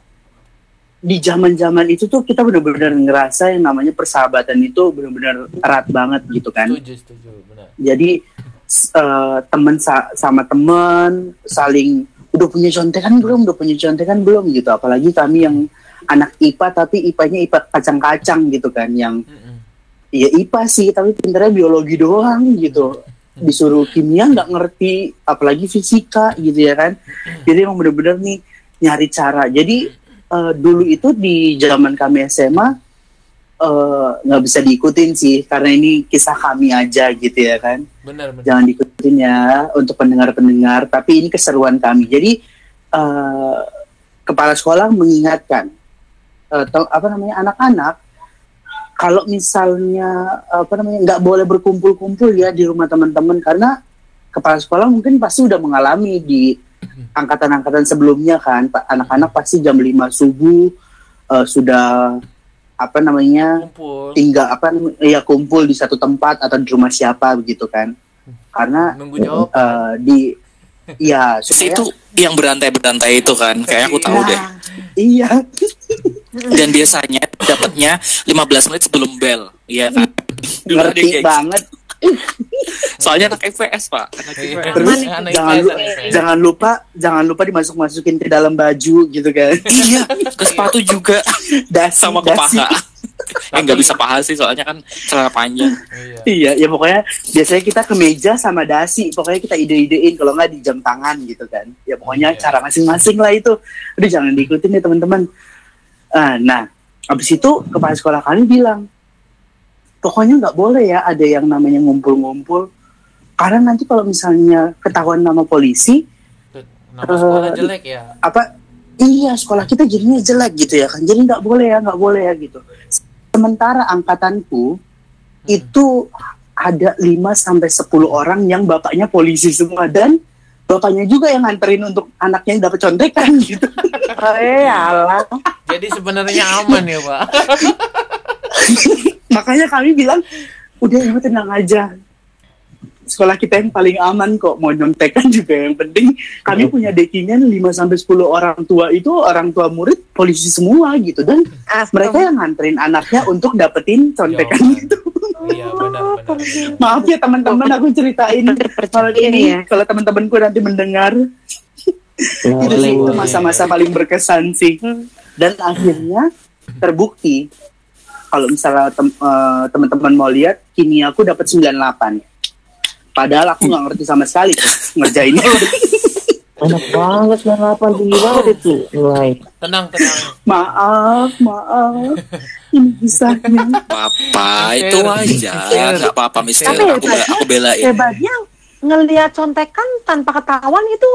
[SPEAKER 2] di zaman-zaman itu tuh kita benar-benar ngerasa yang namanya persahabatan itu benar-benar erat banget gitu kan.
[SPEAKER 1] setuju setuju benar
[SPEAKER 2] Jadi s- eh, teman sa- sama teman saling udah punya contekan belum, udah punya contekan belum gitu. Apalagi kami yang anak IPA tapi IPA-nya IPA kacang-kacang gitu kan yang
[SPEAKER 1] Mm-mm.
[SPEAKER 2] ya IPA sih tapi pinternya biologi doang gitu disuruh kimia nggak ngerti apalagi fisika gitu ya kan jadi emang bener-bener nih nyari cara jadi eh, dulu itu di zaman kami SMA eh, nggak bisa diikutin sih karena ini kisah kami aja gitu ya kan.
[SPEAKER 1] Benar benar.
[SPEAKER 2] Jangan diikutin ya untuk pendengar-pendengar tapi ini keseruan kami. Jadi eh, kepala sekolah mengingatkan eh, to- apa namanya anak-anak kalau misalnya apa namanya nggak boleh berkumpul-kumpul ya di rumah teman-teman karena kepala sekolah mungkin pasti udah mengalami di angkatan-angkatan sebelumnya kan anak-anak pasti jam 5 subuh eh, sudah apa namanya
[SPEAKER 1] kumpul.
[SPEAKER 2] tinggal apa ya kumpul di satu tempat atau di rumah siapa begitu kan. Karena
[SPEAKER 1] nunggu jawab
[SPEAKER 2] eh, di ya supaya
[SPEAKER 3] Itu yang berantai-berantai itu kan, kayak aku tahu deh.
[SPEAKER 2] iya.
[SPEAKER 3] Dan biasanya dapatnya 15 menit sebelum bel, iya kan?
[SPEAKER 2] Ngerti
[SPEAKER 3] kayak gitu.
[SPEAKER 2] banget
[SPEAKER 3] Soalnya anak IPS pak, anak. IPS.
[SPEAKER 2] terus
[SPEAKER 1] Anak- anak
[SPEAKER 2] jangan
[SPEAKER 1] IPS, IPS.
[SPEAKER 2] jangan lupa jangan lupa dimasuk masukin ke dalam baju gitu kan
[SPEAKER 3] Iya, ke sepatu juga
[SPEAKER 2] dasi
[SPEAKER 3] sama ke
[SPEAKER 2] dasi.
[SPEAKER 3] paha. eh nggak bisa paha sih, soalnya kan celana panjang.
[SPEAKER 1] iya
[SPEAKER 2] iya ya pokoknya biasanya kita ke meja sama dasi pokoknya kita ide-idein kalau nggak di jam tangan gitu kan ya pokoknya
[SPEAKER 1] Iya.
[SPEAKER 2] cara masing-masing lah itu udah jangan diikutin ya teman-teman Ah, nah habis itu kepala sekolah kami bilang pokoknya nggak boleh ya ada yang namanya ngumpul-ngumpul. Karena nanti kalau misalnya ketahuan nama polisi
[SPEAKER 1] nama sekolah
[SPEAKER 2] Eh,
[SPEAKER 1] jelek ya.
[SPEAKER 2] apa? Iya sekolah kita jadinya jelek gitu ya kan. Jadi nggak boleh ya nggak boleh ya gitu. Sementara angkatanku itu ada 5 sampai 10 orang yang bapaknya polisi semua dan bapaknya juga yang nganterin untuk anaknya dapat contekan gitu.
[SPEAKER 6] Oh, eh, alah.
[SPEAKER 1] jadi sebenarnya aman ya pak
[SPEAKER 2] makanya kami bilang udah ibu tenang aja. Sekolah kita yang paling aman kok mau nyontekan juga yang penting. Kami punya dekingan 5 sampai 10 orang tua itu orang tua murid polisi semua gitu. Dan mereka yang nganterin anaknya untuk dapetin contekan
[SPEAKER 1] Jawaban.
[SPEAKER 2] itu.
[SPEAKER 1] Iya benar benar
[SPEAKER 2] maaf ya teman-teman aku ceritain. Kalau
[SPEAKER 5] Iya,
[SPEAKER 2] ini
[SPEAKER 5] ya.
[SPEAKER 2] kalau teman-temanku nanti mendengar. Itu sih itu masa-masa paling berkesan sih. Dan akhirnya terbukti kalau misalnya tem- eh, teman-teman mau lihat kini aku dapat 98 padahal aku nggak ngerti sama sekali tuh ngerjainnya
[SPEAKER 4] Enak banget 98 tinggi banget itu nilai.
[SPEAKER 1] tenang tenang
[SPEAKER 2] maaf maaf ini kisahnya
[SPEAKER 3] Papa itu aja, nggak apa-apa Mister.
[SPEAKER 6] Tapi
[SPEAKER 3] Aku, be- aku belain.
[SPEAKER 6] Hebatnya ngelihat contekan tanpa ketahuan itu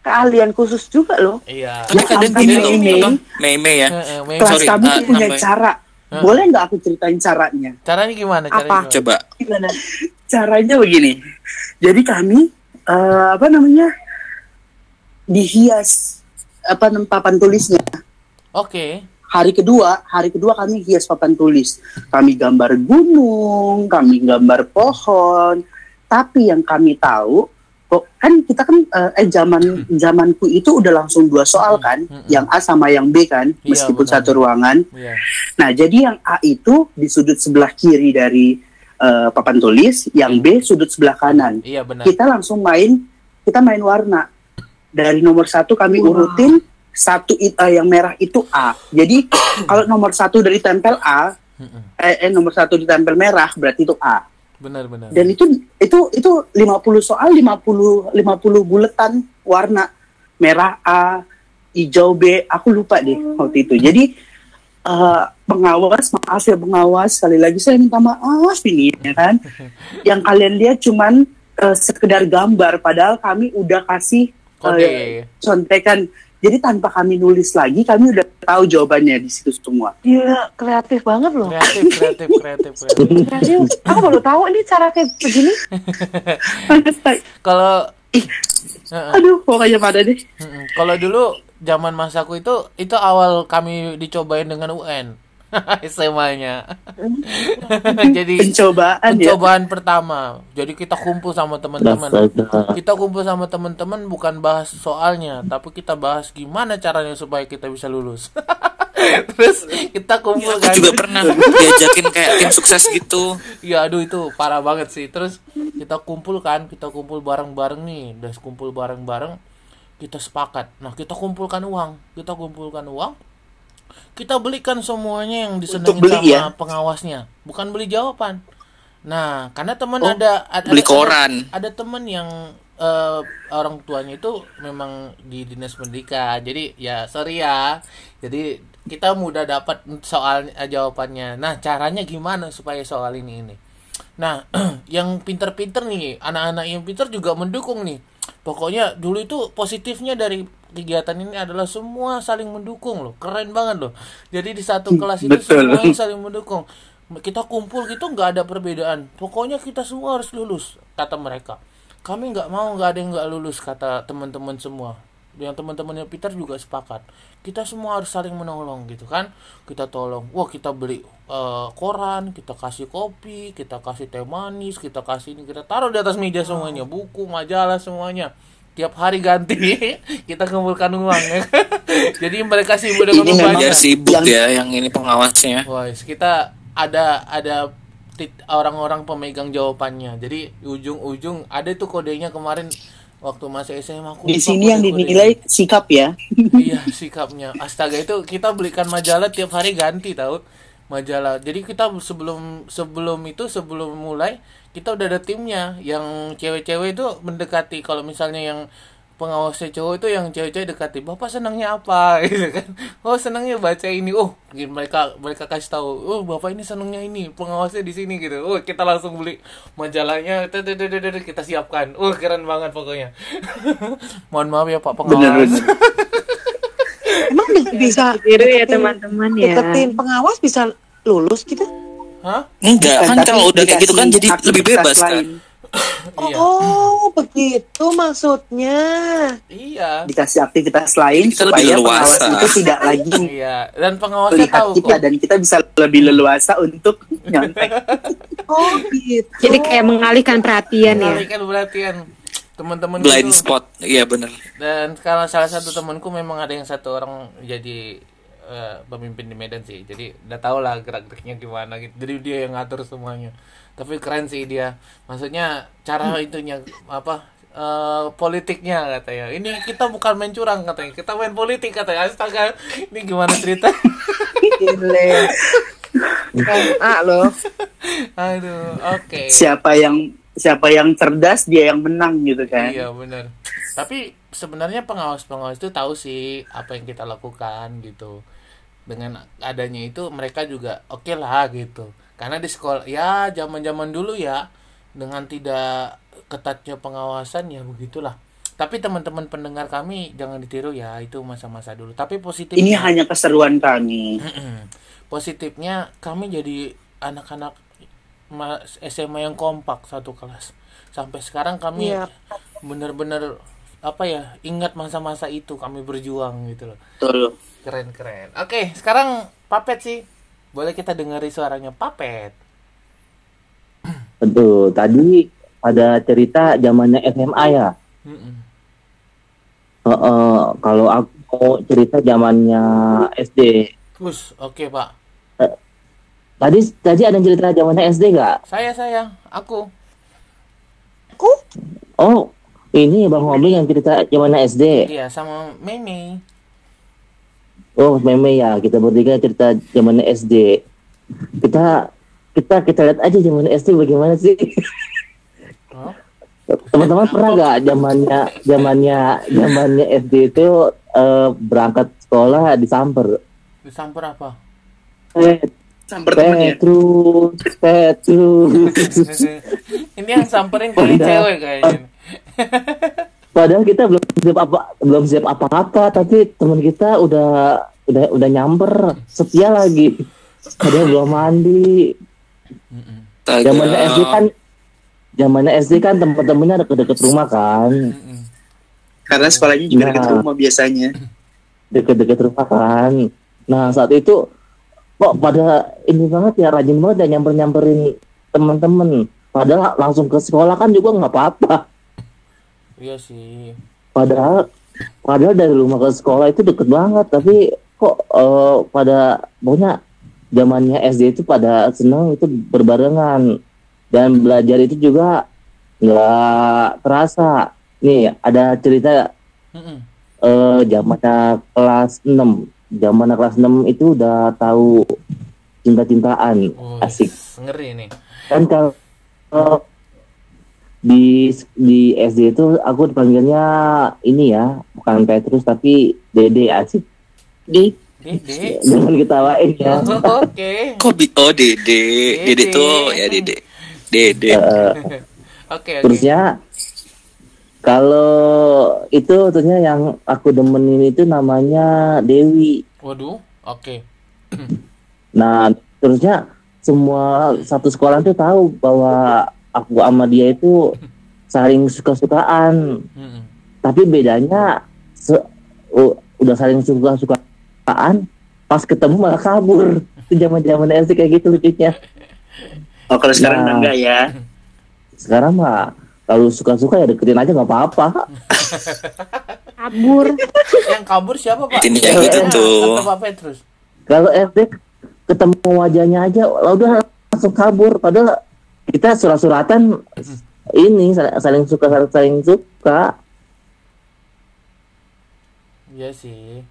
[SPEAKER 6] keahlian khusus juga loh.
[SPEAKER 1] Iya.
[SPEAKER 3] Tapi kadang
[SPEAKER 2] ampun,
[SPEAKER 3] gini loh,
[SPEAKER 2] Mei.
[SPEAKER 3] apa? Mei-mei ya.
[SPEAKER 1] Mei.
[SPEAKER 2] Kelas
[SPEAKER 3] sorry,
[SPEAKER 2] kami
[SPEAKER 3] ah,
[SPEAKER 2] tuh punya cara.
[SPEAKER 1] Hah?
[SPEAKER 2] Boleh nggak aku ceritain caranya?
[SPEAKER 1] Caranya gimana? Caranya
[SPEAKER 6] Apa?
[SPEAKER 1] gimana?
[SPEAKER 3] Coba.
[SPEAKER 6] Gimana?
[SPEAKER 2] Caranya begini. Jadi kami eh, apa namanya dihias apa papan tulisnya.
[SPEAKER 1] Oke.
[SPEAKER 2] Hari kedua, hari kedua kami hias papan tulis. Kami gambar gunung, kami gambar pohon. Tapi yang kami tahu, kok kan kita kan eh, eh zaman zamanku itu udah langsung dua soal kan,
[SPEAKER 1] Hmm, hmm.
[SPEAKER 2] yang A sama yang B kan,
[SPEAKER 1] Iya,
[SPEAKER 2] meskipun
[SPEAKER 1] benar.
[SPEAKER 2] satu ruangan.
[SPEAKER 1] Iya.
[SPEAKER 2] Nah, jadi yang A itu di sudut sebelah kiri dari eh, papan tulis, yang B sudut sebelah kanan.
[SPEAKER 1] Iya benar.
[SPEAKER 2] Kita langsung main, kita main warna. Dari nomor satu kami urutin satu eh, yang merah itu A. Jadi kalau nomor satu dari tempel A,
[SPEAKER 1] Mm-mm.
[SPEAKER 2] eh, eh, nomor satu ditempel merah berarti itu A.
[SPEAKER 1] Benar benar.
[SPEAKER 2] Dan itu itu itu 50 soal 50 50 buletan warna merah A, hijau B, aku lupa deh waktu itu. Jadi eh, pengawas, maaf ya pengawas, sekali lagi saya minta maaf ini ya kan. Yang kalian lihat cuman eh, sekedar gambar, padahal kami udah kasih
[SPEAKER 1] Kode.
[SPEAKER 2] eh, contekan. Jadi tanpa kami nulis lagi, kami udah tahu jawabannya di situ semua.
[SPEAKER 6] Gila, kreatif banget loh.
[SPEAKER 1] Kreatif, kreatif, kreatif, kreatif.
[SPEAKER 6] Kreatif. Aku baru tahu ini cara kayak begini.
[SPEAKER 1] Kalau Heeh.
[SPEAKER 2] Aduh, pokoknya pada deh.
[SPEAKER 1] Mm-mm. Kalau dulu zaman masaku itu itu awal kami dicobain dengan UN SMA-nya. Jadi
[SPEAKER 2] Pencobaan ya.
[SPEAKER 1] pencobaan pertama. Jadi kita kumpul sama teman-teman. Kita kumpul sama teman-teman bukan bahas soalnya, tapi kita bahas gimana caranya supaya kita bisa lulus. Terus kita kumpul
[SPEAKER 3] Aku
[SPEAKER 1] kan.
[SPEAKER 3] juga pernah diajakin kayak tim sukses gitu.
[SPEAKER 1] Ya aduh itu parah banget sih. Terus kita kumpul kan, kita kumpul bareng-bareng nih, udah kumpul bareng-bareng, kita sepakat. Nah kita kumpulkan uang, kita kumpulkan uang, kita belikan semuanya yang disenangi
[SPEAKER 2] Untuk beli,
[SPEAKER 1] sama
[SPEAKER 2] ya?
[SPEAKER 1] pengawasnya, bukan beli jawaban. Nah karena teman
[SPEAKER 2] Oh,
[SPEAKER 1] ada, ada
[SPEAKER 3] beli
[SPEAKER 1] ada-
[SPEAKER 3] koran.
[SPEAKER 1] Ada, teman yang eh, orang tuanya itu memang di dinas pendidikan, jadi ya sorry ya, jadi kita mudah dapat soal eh, jawabannya. Nah caranya gimana supaya soal ini ini? Nah, yang pinter-pinter nih, anak-anak yang pinter juga mendukung nih. Pokoknya dulu itu positifnya dari kegiatan ini adalah semua saling mendukung loh. Keren banget loh. Jadi di satu kelas itu
[SPEAKER 2] Betul.
[SPEAKER 1] semuanya saling mendukung. Kita kumpul gitu nggak ada perbedaan. Pokoknya kita semua harus lulus, kata mereka. Kami nggak mau nggak ada yang nggak lulus, kata teman-teman semua. Yang teman-temannya Peter juga sepakat. Kita semua harus saling menolong gitu kan. Kita tolong. Wah kita beli eh, koran, kita kasih kopi, kita kasih teh manis, kita kasih ini, kita taruh di atas meja semuanya, buku, majalah semuanya. Tiap hari ganti kita kumpulkan uang ya. Jadi mereka sibuk dengan
[SPEAKER 2] Ini memang-
[SPEAKER 3] sibuk
[SPEAKER 2] Yang-
[SPEAKER 3] ya yang ini pengawasnya.
[SPEAKER 1] Wah, kita ada ada tit- orang-orang pemegang jawabannya. Jadi di ujung-ujung ada tuh kodenya kemarin waktu masih SMA aku
[SPEAKER 2] Di sini yang dinilai sikap ya.
[SPEAKER 1] iya sikapnya astaga itu kita belikan majalah tiap hari ganti tahu majalah. Jadi kita sebelum sebelum itu sebelum mulai kita udah ada timnya. Yang cewek-cewek itu mendekati. Kalau misalnya yang pengawasnya cowok itu yang cewek-cewek dekati bapak senangnya apa? Gitu kan. Oh senangnya baca ini. Oh mereka mereka kasih tahu oh bapak ini senangnya ini pengawasnya di sini gitu. Oh kita langsung beli majalahnya. Kita siapkan. Oh keren banget pokoknya. Mohon maaf ya pak pengawas.
[SPEAKER 6] Emang bisa
[SPEAKER 5] ya teman-teman ya.
[SPEAKER 6] deketin pengawas bisa lulus gitu?
[SPEAKER 1] Hah?
[SPEAKER 3] Enggak, kan kalau udah kayak gitu kan jadi lebih bebas kan.
[SPEAKER 2] lain.
[SPEAKER 1] Iya.
[SPEAKER 6] Oh, begitu maksudnya.
[SPEAKER 1] Iya.
[SPEAKER 2] Dikasih aktivitas lain
[SPEAKER 3] Kita lebih
[SPEAKER 2] supaya
[SPEAKER 3] leluasa.
[SPEAKER 2] pengawas itu tidak lagi
[SPEAKER 1] Iya, dan pengawasnya
[SPEAKER 2] melihat
[SPEAKER 1] tahu
[SPEAKER 2] kita
[SPEAKER 1] kok.
[SPEAKER 2] dan kita bisa lebih leluasa untuk nyontek.
[SPEAKER 6] Oh, gitu.
[SPEAKER 5] Jadi kayak mengalihkan perhatian ya.
[SPEAKER 1] Mengalihkan perhatian teman-teman
[SPEAKER 3] Blind spot. Iya bener.
[SPEAKER 1] Dan kalau salah satu temanku memang ada yang satu orang jadi eh, pemimpin di Medan sih. Jadi udah tau lah gerak-geriknya gimana gitu. Jadi dia yang ngatur semuanya. Tapi keren sih dia. Maksudnya cara itunya apa eh, politiknya katanya. Ini kita bukan main curang katanya. Kita main politik katanya. Astaga, ini gimana cerita?
[SPEAKER 6] Gile. SMA loh.
[SPEAKER 1] Aduh, oke.
[SPEAKER 2] siapa yang siapa yang cerdas dia yang menang gitu kan.
[SPEAKER 1] Iya benar. Tapi sebenarnya pengawas-pengawas itu tahu sih apa yang kita lakukan gitu. Dengan adanya itu mereka juga oke lah gitu. Karena di sekolah ya zaman-zaman dulu ya dengan tidak ketatnya pengawasan ya begitulah. Tapi teman-teman pendengar kami jangan ditiru ya, itu masa-masa dulu. Tapi positif
[SPEAKER 2] Ini hanya keseruan kami.
[SPEAKER 1] positifnya kami jadi anak-anak SMA yang kompak satu kelas. Sampai sekarang kami
[SPEAKER 6] Iya.
[SPEAKER 1] benar-benar apa ya ingat masa-masa itu kami berjuang gitu loh.
[SPEAKER 2] Betul.
[SPEAKER 1] Keren keren. Oke, sekarang Papet sih. Boleh kita dengari suaranya Papet.
[SPEAKER 4] Betul. Tadi ada cerita zamannya SMA ya.
[SPEAKER 1] Mm-mm.
[SPEAKER 4] Eh, eh, kalau aku mau cerita zamannya SD.
[SPEAKER 1] Gus, oke Pak.
[SPEAKER 4] Tadi tadi ada cerita zamannya SD nggak?
[SPEAKER 1] Saya saya, aku.
[SPEAKER 4] Oh, ini Bang Hobi yang cerita zamannya SD.
[SPEAKER 1] Iya sama Meme.
[SPEAKER 4] Oh, meme ya. Kita bertiga cerita zamannya SD. Kita kita kita lihat aja zamannya SD bagaimana sih?
[SPEAKER 1] Oh,
[SPEAKER 4] Teman-teman pernah nggak zamannya zamannya zamannya SD itu eh, berangkat sekolah disamper?
[SPEAKER 1] disamper apa?
[SPEAKER 4] Pet,
[SPEAKER 2] Samper temennya.
[SPEAKER 4] Petrus, Petrus.
[SPEAKER 1] Ini yang samperin kali
[SPEAKER 4] Udah.
[SPEAKER 1] cewek kayaknya.
[SPEAKER 4] Padahal kita belum siap apa belum siap apa-apa, tapi teman kita udah udah udah nyamper setia lagi. Padahal belum mandi. Zamannya SD kan zamannya SD kan teman-temannya deket-deket rumah kan.
[SPEAKER 2] Karena sekolahnya juga
[SPEAKER 4] Nah.
[SPEAKER 2] dekat rumah biasanya.
[SPEAKER 4] Deket-deket rumah kan. Nah, saat itu kok pada ini banget ya rajin banget ya nyamper-nyamperin teman-teman. Padahal langsung ke sekolah kan juga nggak apa-apa.
[SPEAKER 1] Iya sih.
[SPEAKER 4] Padahal padahal dari rumah ke sekolah itu deket banget, tapi kok eh, pada pokoknya zamannya SD itu pada senang itu berbarengan dan belajar itu juga nggak terasa. Nih ada cerita
[SPEAKER 1] Mm-mm.
[SPEAKER 4] eh zamannya kelas 6. Zamannya kelas 6 itu udah tahu cinta-cintaan.
[SPEAKER 1] Wih,
[SPEAKER 4] Asik.
[SPEAKER 1] Ngeri nih.
[SPEAKER 4] Kan kalau di di SD itu aku dipanggilnya ini ya, bukan Petrus tapi Dede asik.
[SPEAKER 2] Di
[SPEAKER 1] Dede.
[SPEAKER 4] Jangan ketawain ya.
[SPEAKER 1] Oke.
[SPEAKER 3] Kok bi- oh Dede. Dede
[SPEAKER 1] Dede.
[SPEAKER 3] tuh ya Dede. Dede.
[SPEAKER 4] Eh,
[SPEAKER 1] Oke, oke.
[SPEAKER 4] terusnya kalau itu terusnya yang aku demenin itu namanya Dewi.
[SPEAKER 1] Waduh, oke.
[SPEAKER 4] Nah, terusnya semua satu sekolah tuh tahu bahwa aku sama dia itu saling suka-sukaan. Tapi bedanya se- udah saling suka-sukaan, pas ketemu malah kabur. Itu zaman-zaman SD kayak gitu lucunya.
[SPEAKER 2] Oh kalau sekarang
[SPEAKER 4] Nah.
[SPEAKER 2] enggak ya.
[SPEAKER 4] Sekarang mah kalau suka-suka ya deketin aja nggak apa-apa.
[SPEAKER 5] kabur
[SPEAKER 1] Yang kabur siapa, Pak?
[SPEAKER 3] Ini yang gitu tuh.
[SPEAKER 4] Kalau SD ketemu wajahnya aja, lah udah langsung kabur. Padahal kita surat-suratan ini saling, suka saling suka.
[SPEAKER 1] Iya sih.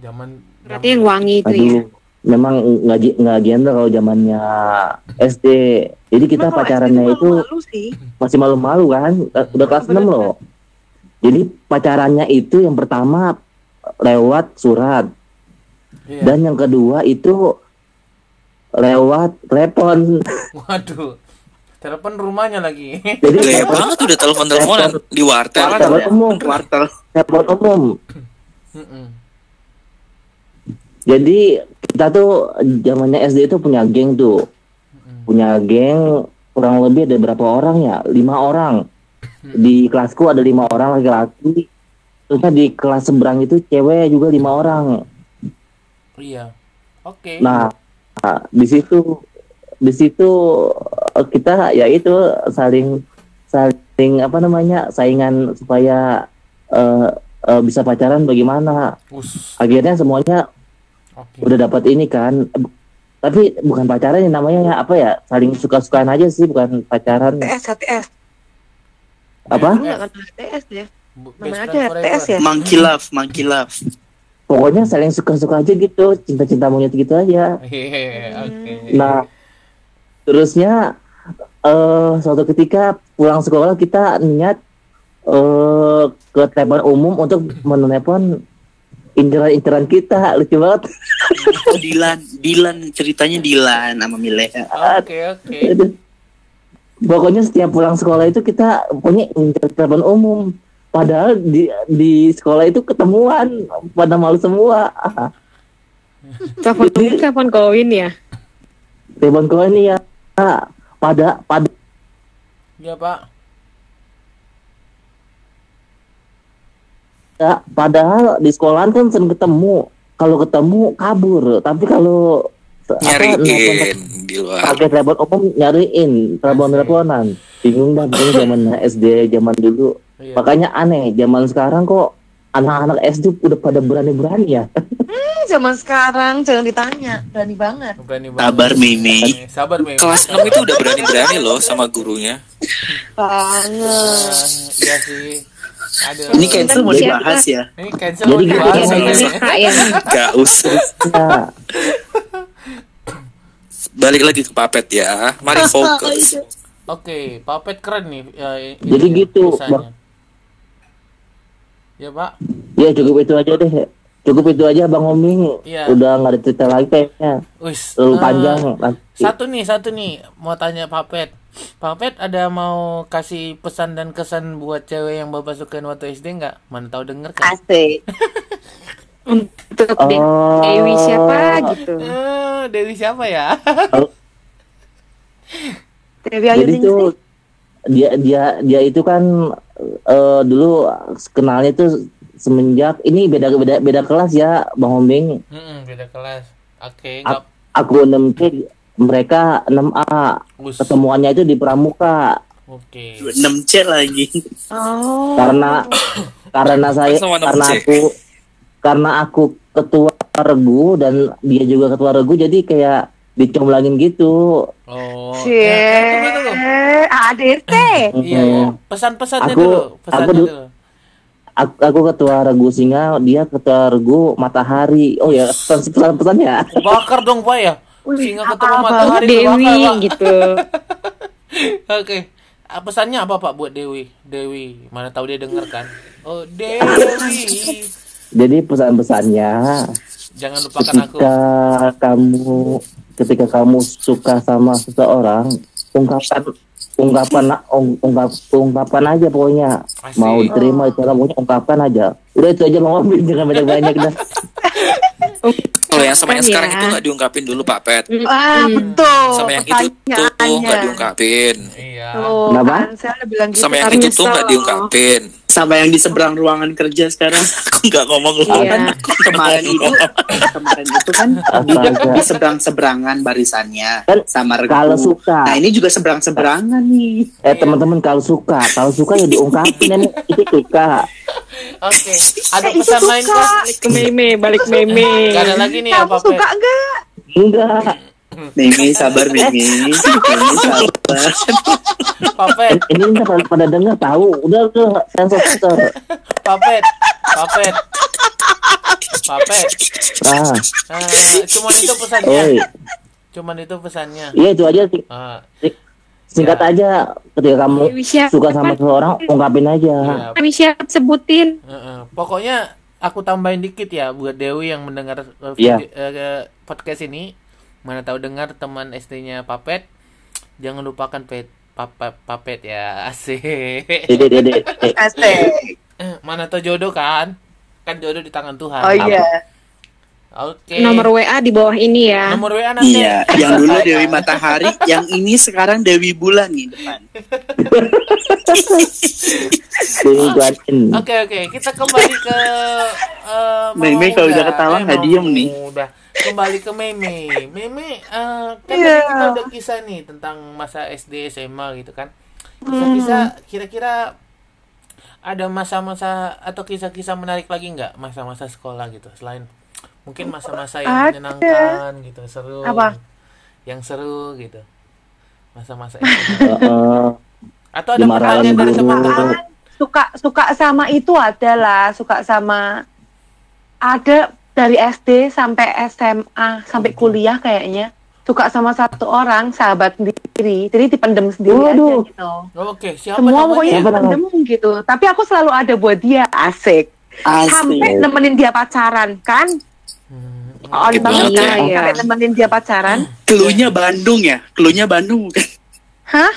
[SPEAKER 1] Zaman
[SPEAKER 5] berarti yang wangi itu ya
[SPEAKER 4] memang nggak gi- nggak gender kalau zamannya SD. Jadi kita
[SPEAKER 6] Emang kalau
[SPEAKER 4] pacarannya itu
[SPEAKER 6] malu-malu sih.
[SPEAKER 4] masih malu-malu kan, udah kelas 6 loh. Jadi pacarannya itu yang pertama lewat surat
[SPEAKER 1] Iya.
[SPEAKER 4] dan yang kedua itu lewat telepon.
[SPEAKER 1] Waduh. Telepon rumahnya lagi.
[SPEAKER 4] Jadi telepon,
[SPEAKER 3] banget udah telepon-teleponan di wartel.
[SPEAKER 4] telepon umum,
[SPEAKER 2] Wartel.
[SPEAKER 4] telepon umum. Jadi kita tuh zamannya SD itu punya geng tuh, punya geng kurang lebih ada berapa orang ya? Lima orang. Di kelasku ada lima orang laki-laki. Terusnya di kelas seberang itu cewek juga lima orang.
[SPEAKER 1] Iya. Oke.
[SPEAKER 4] Nah, nah, di situ di situ eh, kita ya itu saling saling apa namanya saingan supaya eh, eh, bisa pacaran bagaimana.
[SPEAKER 1] Us.
[SPEAKER 4] Akhirnya semuanya
[SPEAKER 1] Oke.
[SPEAKER 4] udah dapat ini kan. Tapi bukan pacaran ya namanya apa ya saling suka-sukaan aja sih bukan pacaran
[SPEAKER 6] HTS, HTS.
[SPEAKER 4] apa
[SPEAKER 6] HTS ya? Namanya aja. HTS ya?
[SPEAKER 2] Monkey love, monkey love.
[SPEAKER 4] pokoknya saling suka-suka aja gitu cinta-cinta monyet gitu aja
[SPEAKER 1] Iya, oke.
[SPEAKER 4] Nah, terusnya eh suatu ketika pulang sekolah kita niat eh ke telepon umum untuk menelepon inceran-inceran kita lucu banget.
[SPEAKER 2] Oh Dilan, Dilan ceritanya Dilan sama Milea.
[SPEAKER 1] Oke, oke.
[SPEAKER 4] Aduh. pokoknya setiap pulang sekolah itu kita punya telepon umum padahal di di sekolah itu ketemuan pada malu semua
[SPEAKER 5] Telepon telepon koin ya.
[SPEAKER 4] telepon kau ini ya pada pada
[SPEAKER 1] Ya Pak.
[SPEAKER 4] Ya, padahal di sekolahan kan sering ketemu. Kalau ketemu kabur, tapi kalau apa,
[SPEAKER 3] Nyariin di luar.
[SPEAKER 4] pakai telepon umum nyariin telepon teleponan. Bingung pokoknya zaman SD zaman dulu.
[SPEAKER 1] Iya.
[SPEAKER 4] Makanya aneh zaman sekarang kok anak-anak SD udah pada berani-berani ya.
[SPEAKER 6] Hmm, zaman sekarang jangan ditanya, berani banget.
[SPEAKER 1] Berani banget.
[SPEAKER 3] Sabar Mimi.
[SPEAKER 1] Sabar Mimi.
[SPEAKER 3] Kelas 6 itu udah berani-berani loh sama gurunya.
[SPEAKER 6] Banget.
[SPEAKER 1] Iya sih. Aduh.
[SPEAKER 2] Ini cancel mau dibahas ya.
[SPEAKER 1] Ini cancel
[SPEAKER 4] Jadi
[SPEAKER 1] mau dibahas.
[SPEAKER 5] Kak ya.
[SPEAKER 3] Gak usah. Balik lagi ke Papet ya. Mari fokus.
[SPEAKER 1] Oke, papet keren nih. ya,
[SPEAKER 4] Jadi gitu.
[SPEAKER 1] Ya Pak.
[SPEAKER 4] ya cukup itu aja deh. Cukup itu aja Bang Omi.
[SPEAKER 1] Iya.
[SPEAKER 4] Udah nggak ada cerita lagi kayaknya.
[SPEAKER 1] Wis.
[SPEAKER 4] Terlalu
[SPEAKER 1] eh,
[SPEAKER 4] panjang nanti.
[SPEAKER 1] Satu nih, satu nih. Mau tanya Papet. Papet ada mau kasih pesan dan kesan buat cewek yang bapak sukain waktu SD nggak? Mana tahu denger kan?
[SPEAKER 6] Asik.
[SPEAKER 5] Untuk De-
[SPEAKER 4] Oh.
[SPEAKER 5] Dewi siapa gitu.
[SPEAKER 1] Eh, Dewi siapa ya?
[SPEAKER 6] Dewi Ayu
[SPEAKER 4] Jadi tuh dia dia dia itu kan eh, dulu kenalnya tuh semenjak ini beda beda beda kelas ya Bang Hombing.
[SPEAKER 1] Mm-mm, beda kelas. Oke, nggak.
[SPEAKER 4] Aku 6C mereka 6A.
[SPEAKER 1] Us.
[SPEAKER 4] Ketemuannya itu di Pramuka
[SPEAKER 1] Oke.
[SPEAKER 2] 6C lagi.
[SPEAKER 6] Oh.
[SPEAKER 4] karena karena saya
[SPEAKER 3] Sama 6C.
[SPEAKER 4] karena aku karena aku ketua regu dan dia juga ketua regu jadi kayak dicomblangin gitu.
[SPEAKER 1] Oh.
[SPEAKER 6] Cie.
[SPEAKER 1] ya, tunggu.
[SPEAKER 6] ADRT.
[SPEAKER 1] Iya, iya. Pesan-pesannya
[SPEAKER 4] Aku-
[SPEAKER 1] dulu. Pesannya
[SPEAKER 4] aku du-
[SPEAKER 1] dulu.
[SPEAKER 4] Aku, aku ketua regu singa, dia ketua regu matahari. Oh ya, pesan pesan pesannya.
[SPEAKER 1] Bakar dong Pak ya. Singa ketemu matahari
[SPEAKER 5] Dewi gitu.
[SPEAKER 1] Oke. Ah, Pesannya apa Pak buat Dewi? Dewi, mana tahu dia denger kan? Oh, Dewi.
[SPEAKER 4] Jadi pesan-pesannya
[SPEAKER 1] Jangan lupakan aku.
[SPEAKER 4] ketika kamu ketika kamu suka sama seseorang, ungkapan ungkapan ung- ungkap ungkapan aja pokoknya
[SPEAKER 1] Asik.
[SPEAKER 4] mau terima itu pokoknya ungkapkan aja. Udah itu aja mau jangan banyak-banyak dah.
[SPEAKER 3] Kalau yang sama yang
[SPEAKER 5] Kan
[SPEAKER 3] sekarang
[SPEAKER 5] ya.
[SPEAKER 3] itu nggak diungkapin dulu Pak Pet.
[SPEAKER 6] Ah, betul.
[SPEAKER 3] Sama yang itu tuh nggak diungkapin.
[SPEAKER 1] Iya.
[SPEAKER 6] Tuh,
[SPEAKER 4] Kenapa?
[SPEAKER 6] kan saya udah bilang gitu.
[SPEAKER 3] Sama yang itu tuh nggak
[SPEAKER 5] loh.
[SPEAKER 3] diungkapin.
[SPEAKER 2] Sama yang di seberang ruangan kerja sekarang.
[SPEAKER 3] Aku nggak ngomong lu.
[SPEAKER 5] Iya.
[SPEAKER 2] kemarin itu kemarin itu kan di, di seberang seberangan barisannya
[SPEAKER 4] Kan
[SPEAKER 2] sama regu.
[SPEAKER 4] kalau suka.
[SPEAKER 2] Nah ini juga seberang seberangan nih.
[SPEAKER 4] Eh teman-teman kalau suka, kalau suka ya diungkapin emang itu suka.
[SPEAKER 1] Oke. Ada
[SPEAKER 6] Eh,
[SPEAKER 1] pesan lain
[SPEAKER 6] suka.
[SPEAKER 1] kah?
[SPEAKER 5] Balik ke meme, balik meme.
[SPEAKER 1] Gak ada lagi nih
[SPEAKER 6] Kamu
[SPEAKER 1] apa
[SPEAKER 6] suka enggak?
[SPEAKER 4] Enggak.
[SPEAKER 2] Mimi sabar Mimi. Mimi sabar.
[SPEAKER 1] Papet,
[SPEAKER 4] Ini ini pada, pada denger tahu. Udah udah sensor sensor.
[SPEAKER 1] papet, papet. Papet.
[SPEAKER 4] Ah,
[SPEAKER 1] Eh, cuman itu pesannya.
[SPEAKER 4] oi.
[SPEAKER 1] Cuman itu pesannya.
[SPEAKER 4] Iya itu aja sih.
[SPEAKER 1] Ah,
[SPEAKER 4] Singkat
[SPEAKER 1] Ya.
[SPEAKER 4] aja ketika kamu
[SPEAKER 5] Dewi siapa?
[SPEAKER 4] suka sama seseorang ungkapin aja.
[SPEAKER 1] iya.
[SPEAKER 5] Dewi siapa sebutin?
[SPEAKER 1] Heeh. Pokoknya aku tambahin dikit ya buat Dewi yang mendengar uh,
[SPEAKER 4] Iya.
[SPEAKER 1] video- uh, podcast ini. Mana tahu dengar teman SD-nya Papet. Jangan lupakan pet papet, papet ya. Asik.
[SPEAKER 4] Dede dede. Eh,
[SPEAKER 6] Asik.
[SPEAKER 1] Mana tahu jodoh kan? Kan jodoh di tangan Tuhan.
[SPEAKER 6] Oh iya.
[SPEAKER 1] Oke.
[SPEAKER 5] Nomor WA di bawah ini ya.
[SPEAKER 1] Nomor WA nanti.
[SPEAKER 2] Iya, yang dulu Dewi Matahari, yang ini sekarang Dewi Bulan nih depan.
[SPEAKER 4] Dewi Guatin.
[SPEAKER 1] Oke oke, kita kembali ke eh, Mama
[SPEAKER 2] Meme kalau udah ketawa nggak diem nih.
[SPEAKER 1] Muda. Kembali ke Meme. Meme eh, kan tadi kita udah kisah nih tentang masa SD SMA gitu kan. Kisah-kisah kira-kira ada masa-masa atau kisah-kisah menarik lagi nggak masa-masa sekolah gitu selain mungkin masa-masa yang
[SPEAKER 6] Ada.
[SPEAKER 1] menyenangkan gitu seru.
[SPEAKER 6] Apa?
[SPEAKER 1] yang seru gitu. Masa-masa atau ada pertanyaan dari teman-teman?
[SPEAKER 6] Suka suka sama itu adalah suka sama ada dari SD sampai SMA sampai kuliah kayaknya. Suka sama satu orang sahabat sendiri. Jadi dipendem sendiri
[SPEAKER 4] Waduh.
[SPEAKER 6] aja gitu
[SPEAKER 1] oke. Siapa
[SPEAKER 6] semua
[SPEAKER 1] namanya?
[SPEAKER 6] pokoknya dipendem gitu. Tapi aku selalu ada buat dia. Asik. Sampai
[SPEAKER 2] Asik.
[SPEAKER 6] nemenin dia pacaran kan
[SPEAKER 3] Gitu
[SPEAKER 6] banget
[SPEAKER 5] aja,
[SPEAKER 6] kan
[SPEAKER 5] ya.
[SPEAKER 6] sampai nemenin dia pacaran
[SPEAKER 2] Keluhnya Bandung ya, keluhnya Bandung bukan?
[SPEAKER 6] hah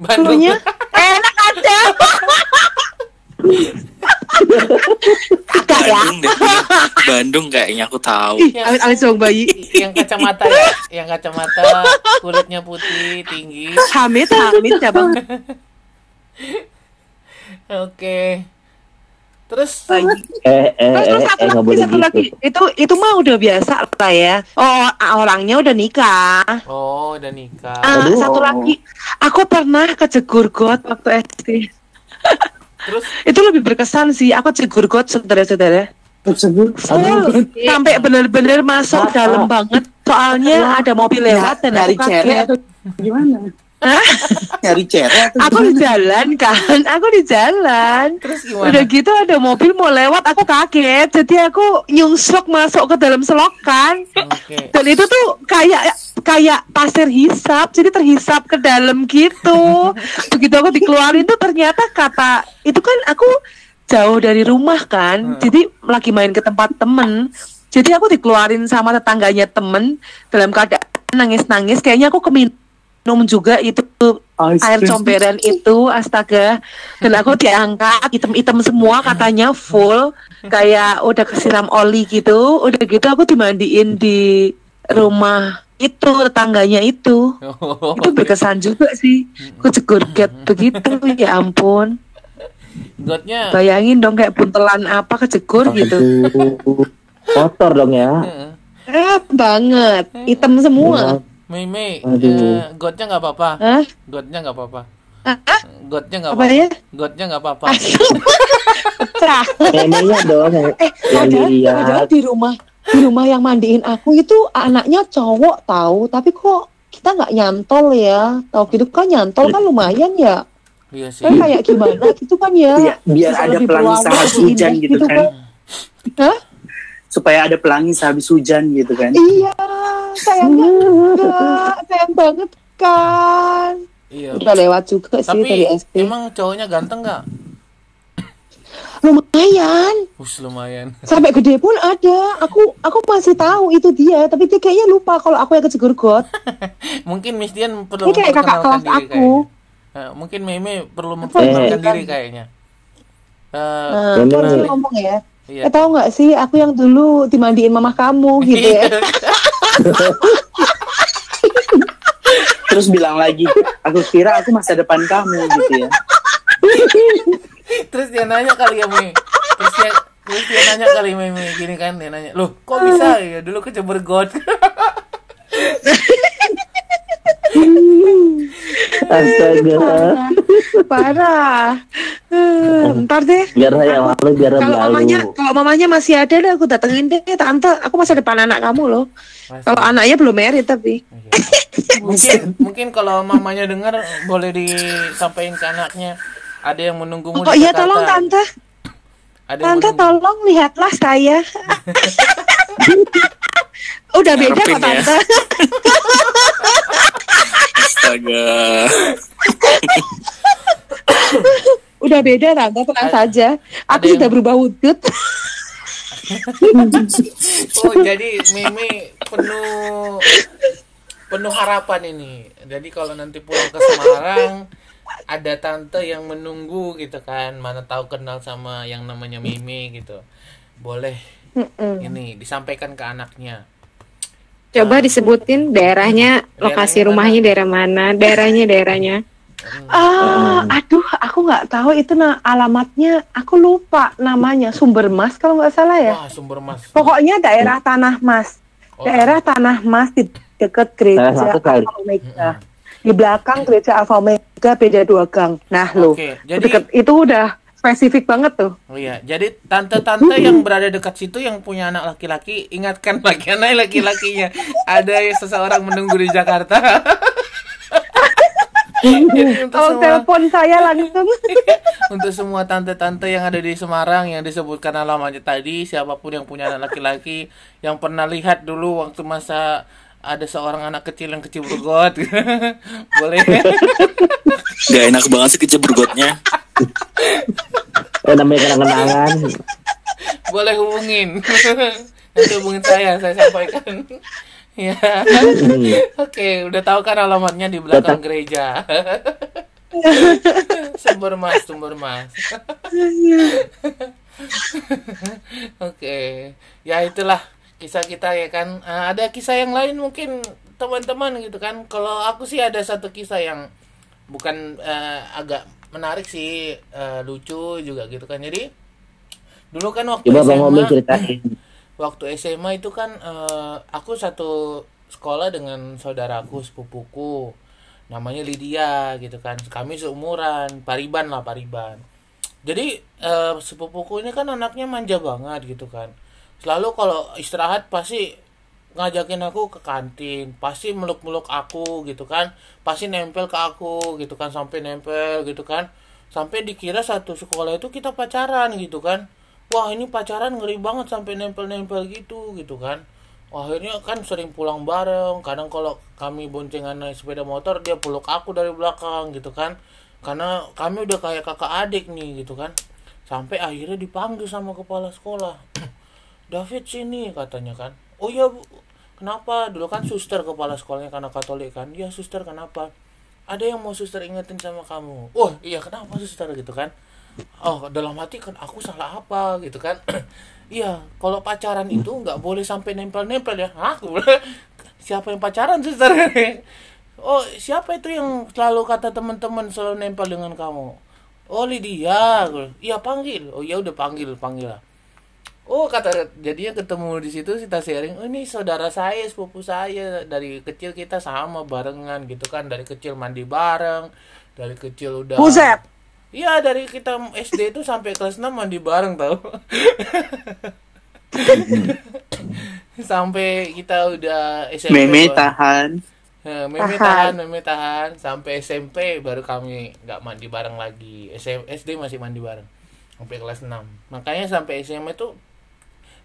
[SPEAKER 1] Bandung.
[SPEAKER 6] Dulunya enak aja. Kagak ya.
[SPEAKER 3] Bandung deh. Bandung kayaknya aku tahu.
[SPEAKER 6] Ih, alit-alit dong bayi.
[SPEAKER 1] yang kacamata ya, yang kacamata kulitnya putih tinggi.
[SPEAKER 6] Hamid, Hamid ya bang.
[SPEAKER 1] Oke. Terus.
[SPEAKER 4] Eh, eh,
[SPEAKER 6] Terus,
[SPEAKER 4] eh, eh,
[SPEAKER 6] satu
[SPEAKER 4] nggak
[SPEAKER 6] lagi,
[SPEAKER 4] boleh
[SPEAKER 6] satu lagi.
[SPEAKER 4] gitu.
[SPEAKER 6] Itu itu mah udah biasa lah ya. Oh, orangnya udah nikah.
[SPEAKER 1] oh udah nikah.
[SPEAKER 6] Ah,
[SPEAKER 4] Aduh.
[SPEAKER 6] satu lagi, aku pernah kejegur got waktu SD.
[SPEAKER 1] Terus
[SPEAKER 6] itu lebih berkesan sih. Aku jegur got saudara-saudara. Sampai bener-bener masuk dalam banget. Soalnya ada mobil lewat dan
[SPEAKER 2] Dari
[SPEAKER 6] kaget.
[SPEAKER 2] atau gimana? Nyari atau
[SPEAKER 6] Aku di jalan kan, aku di jalan.
[SPEAKER 1] terus gimana?
[SPEAKER 6] Udah gitu ada mobil mau lewat, aku kaget. Jadi aku nyungsuk masuk ke dalam selokan.
[SPEAKER 1] Oke.
[SPEAKER 6] Dan itu tuh kayak kayak pasir hisap, jadi terhisap ke dalam gitu. Begitu aku dikeluarin tuh ternyata kata itu kan aku jauh dari rumah kan,
[SPEAKER 1] Hmm.
[SPEAKER 6] jadi lagi main ke tempat temen. Jadi aku dikeluarin sama tetangganya temen dalam keadaan nangis-nangis. Kayaknya aku keminum juga itu
[SPEAKER 2] Ice
[SPEAKER 6] air comberan itu astaga. Dan aku diangkat item-item semua katanya full. Kayak udah kesiram oli gitu. Udah gitu aku dimandiin di rumah itu tetangganya itu.
[SPEAKER 1] Oh,
[SPEAKER 6] itu berkesan juga sih. Aku get begitu ya ampun.
[SPEAKER 1] Gotnya
[SPEAKER 6] bayangin dong kayak buntelan apa kejegur gitu.
[SPEAKER 4] Kotor dong ya.
[SPEAKER 6] Eh banget. Hitam semua
[SPEAKER 1] Mei Mei,
[SPEAKER 4] Aduh.
[SPEAKER 1] eh, gotnya nggak apa-apa.
[SPEAKER 6] Hah?
[SPEAKER 1] Gotnya nggak apa-apa.
[SPEAKER 6] Hah?
[SPEAKER 1] Gotnya nggak
[SPEAKER 6] apa
[SPEAKER 1] apa-apa.
[SPEAKER 6] ya
[SPEAKER 1] Gotnya nggak apa-apa.
[SPEAKER 6] pecah
[SPEAKER 4] Neneknya dong yang,
[SPEAKER 6] Eh, padahal, di rumah di rumah yang mandiin aku itu anaknya cowok tahu, tapi kok kita nggak nyantol ya? Tahu gitu kan nyantol kan lumayan ya.
[SPEAKER 1] Iya sih.
[SPEAKER 6] Kan kayak gimana gitu kan ya?
[SPEAKER 2] Iya, biar
[SPEAKER 6] Bisa
[SPEAKER 2] ada pelangi
[SPEAKER 6] lebih
[SPEAKER 2] hujan
[SPEAKER 6] indah
[SPEAKER 2] gitu kan.
[SPEAKER 6] Hah?
[SPEAKER 2] Supaya ada pelangi sehabis hujan gitu kan.
[SPEAKER 6] Iya, sayangnya enggak, sayang banget kan.
[SPEAKER 1] Iya.
[SPEAKER 6] Udah lewat juga sih dari
[SPEAKER 1] Tapi
[SPEAKER 6] SD.
[SPEAKER 1] emang cowoknya ganteng nggak?
[SPEAKER 6] Lumayan,
[SPEAKER 1] Us lumayan.
[SPEAKER 6] sampai gede pun ada. Aku aku masih tahu itu dia, tapi dia kayaknya lupa kalau aku yang kejegur got.
[SPEAKER 1] Mungkin Miss Dian perlu
[SPEAKER 6] Ini kayak kakak kelas
[SPEAKER 1] diri
[SPEAKER 6] aku.
[SPEAKER 1] kayaknya. Eh, mungkin Meme perlu memperkenalkan
[SPEAKER 4] Eh.
[SPEAKER 1] diri kayaknya. Eh,
[SPEAKER 6] Nah, ngomong ya.
[SPEAKER 1] Iya.
[SPEAKER 6] Eh tahu nggak sih aku yang dulu dimandiin mama kamu gitu ya.
[SPEAKER 2] Terus bilang lagi, aku kira aku masa depan kamu gitu ya.
[SPEAKER 1] Terus dia nanya kali ya Mei. Terus dia terus dia nanya kali Mei, Mei gini kan dia nanya, "Loh, kok bisa ya dulu kecebur got?"
[SPEAKER 4] Astaga.
[SPEAKER 6] Parah. Ntar deh.
[SPEAKER 4] Biar saya malu, biar
[SPEAKER 6] Kalau
[SPEAKER 4] malu.
[SPEAKER 6] mamanya, kalau mamanya masih ada deh aku datengin deh tante. Aku masa depan anak kamu loh. Kalau anaknya belum married tapi.
[SPEAKER 1] mungkin mungkin kalau mamanya dengar boleh disampaikan ke anaknya ada yang menunggumu
[SPEAKER 6] Oh iya tolong tante,
[SPEAKER 1] Ada yang
[SPEAKER 6] tante
[SPEAKER 1] menunggu.
[SPEAKER 6] tolong lihatlah saya. Udah beda kok
[SPEAKER 3] ya.
[SPEAKER 6] tante.
[SPEAKER 3] Astaga.
[SPEAKER 6] Udah beda tante tenang
[SPEAKER 1] Ada-
[SPEAKER 6] saja. Aku sudah
[SPEAKER 1] yang-
[SPEAKER 6] berubah wujud.
[SPEAKER 1] Oh jadi Mimi penuh penuh harapan ini. Jadi kalau nanti pulang ke Semarang ada tante yang menunggu gitu kan. Mana tahu kenal sama yang namanya Mimi gitu. Boleh
[SPEAKER 6] Mm-mm.
[SPEAKER 1] ini disampaikan ke anaknya.
[SPEAKER 5] Coba disebutin daerahnya, lokasi
[SPEAKER 1] Daerahnya
[SPEAKER 5] rumahnya daerah mana, daerahnya daerahnya.
[SPEAKER 6] Ah, aduh, aku nggak tahu itu na alamatnya. Aku lupa namanya. Sumber Mas kalau nggak salah ya.
[SPEAKER 1] Wah sumber mas.
[SPEAKER 6] Pokoknya daerah Tanah Mas.
[SPEAKER 1] Oh,
[SPEAKER 6] Daerah Tanah Mas di dekat gereja
[SPEAKER 4] Salah satu kali.
[SPEAKER 6] Alfa Omega. Di belakang gereja Alfa Omega beda dua gang. Nah, lo.
[SPEAKER 1] Oke, jadi
[SPEAKER 6] Deket itu udah spesifik banget tuh.
[SPEAKER 1] Oh iya, jadi tante-tante yang berada dekat situ yang punya anak laki-laki, ingatkan lagi anak laki-lakinya. Ada seseorang menunggu di Jakarta.
[SPEAKER 6] Kalau
[SPEAKER 1] semua
[SPEAKER 6] telepon saya langsung.
[SPEAKER 1] untuk semua tante-tante yang ada di Semarang yang disebutkan alamatnya tadi, siapa pun yang punya anak laki-laki yang pernah lihat dulu waktu masa ada seorang anak kecil yang kecil bergot, boleh
[SPEAKER 3] Gak enak banget sih kecebrugotnya.
[SPEAKER 4] Eh, namanya kenang-kenangan.
[SPEAKER 1] boleh hubungin. Nanti hubungin saya, saya sampaikan. Ya.
[SPEAKER 4] Hmm.
[SPEAKER 1] Oke, udah tahu kan alamatnya di belakang gereja. sumber mas sumber mas oke ya itulah kisah kita ya kan Eh, ada kisah yang lain mungkin teman-teman gitu kan kalau aku sih ada satu kisah yang bukan eh, agak menarik sih eh, lucu juga gitu kan. Jadi dulu kan waktu
[SPEAKER 4] Coba
[SPEAKER 1] SMA
[SPEAKER 4] ceritain.
[SPEAKER 1] waktu SMA itu kan eh, aku satu sekolah dengan saudaraku sepupuku. Namanya Lydia gitu kan. Kami seumuran pariban lah pariban. Jadi eh, sepupuku ini kan anaknya manja banget gitu kan. Selalu kalau istirahat pasti ngajakin aku ke kantin. Pasti meluk-meluk aku gitu kan. Pasti nempel ke aku gitu kan sampai nempel gitu kan. Sampai dikira satu sekolah itu kita pacaran gitu kan. Wah ini pacaran ngeri banget sampai nempel-nempel gitu gitu kan. Akhirnya kan sering pulang bareng. Kadang kalau kami boncengan naik sepeda motor dia peluk aku dari belakang gitu kan. Karena kami udah kayak kakak adik nih gitu kan. Sampai akhirnya dipanggil sama kepala sekolah. David sini katanya kan oh iya bu. Kenapa? Dulu kan suster kepala sekolahnya karena katolik kan. Iya suster kenapa? Ada yang mau suster ingetin sama kamu. Oh iya kenapa suster? Gitu kan. Oh dalam hati kan aku salah apa? Gitu kan. Iya kalau pacaran itu nggak boleh sampai nempel-nempel ya? Aku siapa yang pacaran suster? Oh siapa itu yang selalu kata teman-teman selalu nempel dengan kamu? Oh Lydia. Iya panggil. Oh ya udah panggil panggil lah Oh kata jadinya ketemu di situ kita sharing, oh, ini saudara saya, sepupu saya dari kecil kita sama barengan gitu kan dari kecil mandi bareng, dari kecil udah.
[SPEAKER 6] Buset.
[SPEAKER 1] Iya dari kita SD itu sampai kelas 6 mandi bareng tau. sampai kita udah SMP.
[SPEAKER 2] Meme tahan.
[SPEAKER 1] Meme
[SPEAKER 6] Tahan.
[SPEAKER 1] tahan, meme tahan sampai SMP baru kami nggak mandi bareng lagi. SM, SD masih mandi bareng sampai kelas 6. Makanya sampai SMA itu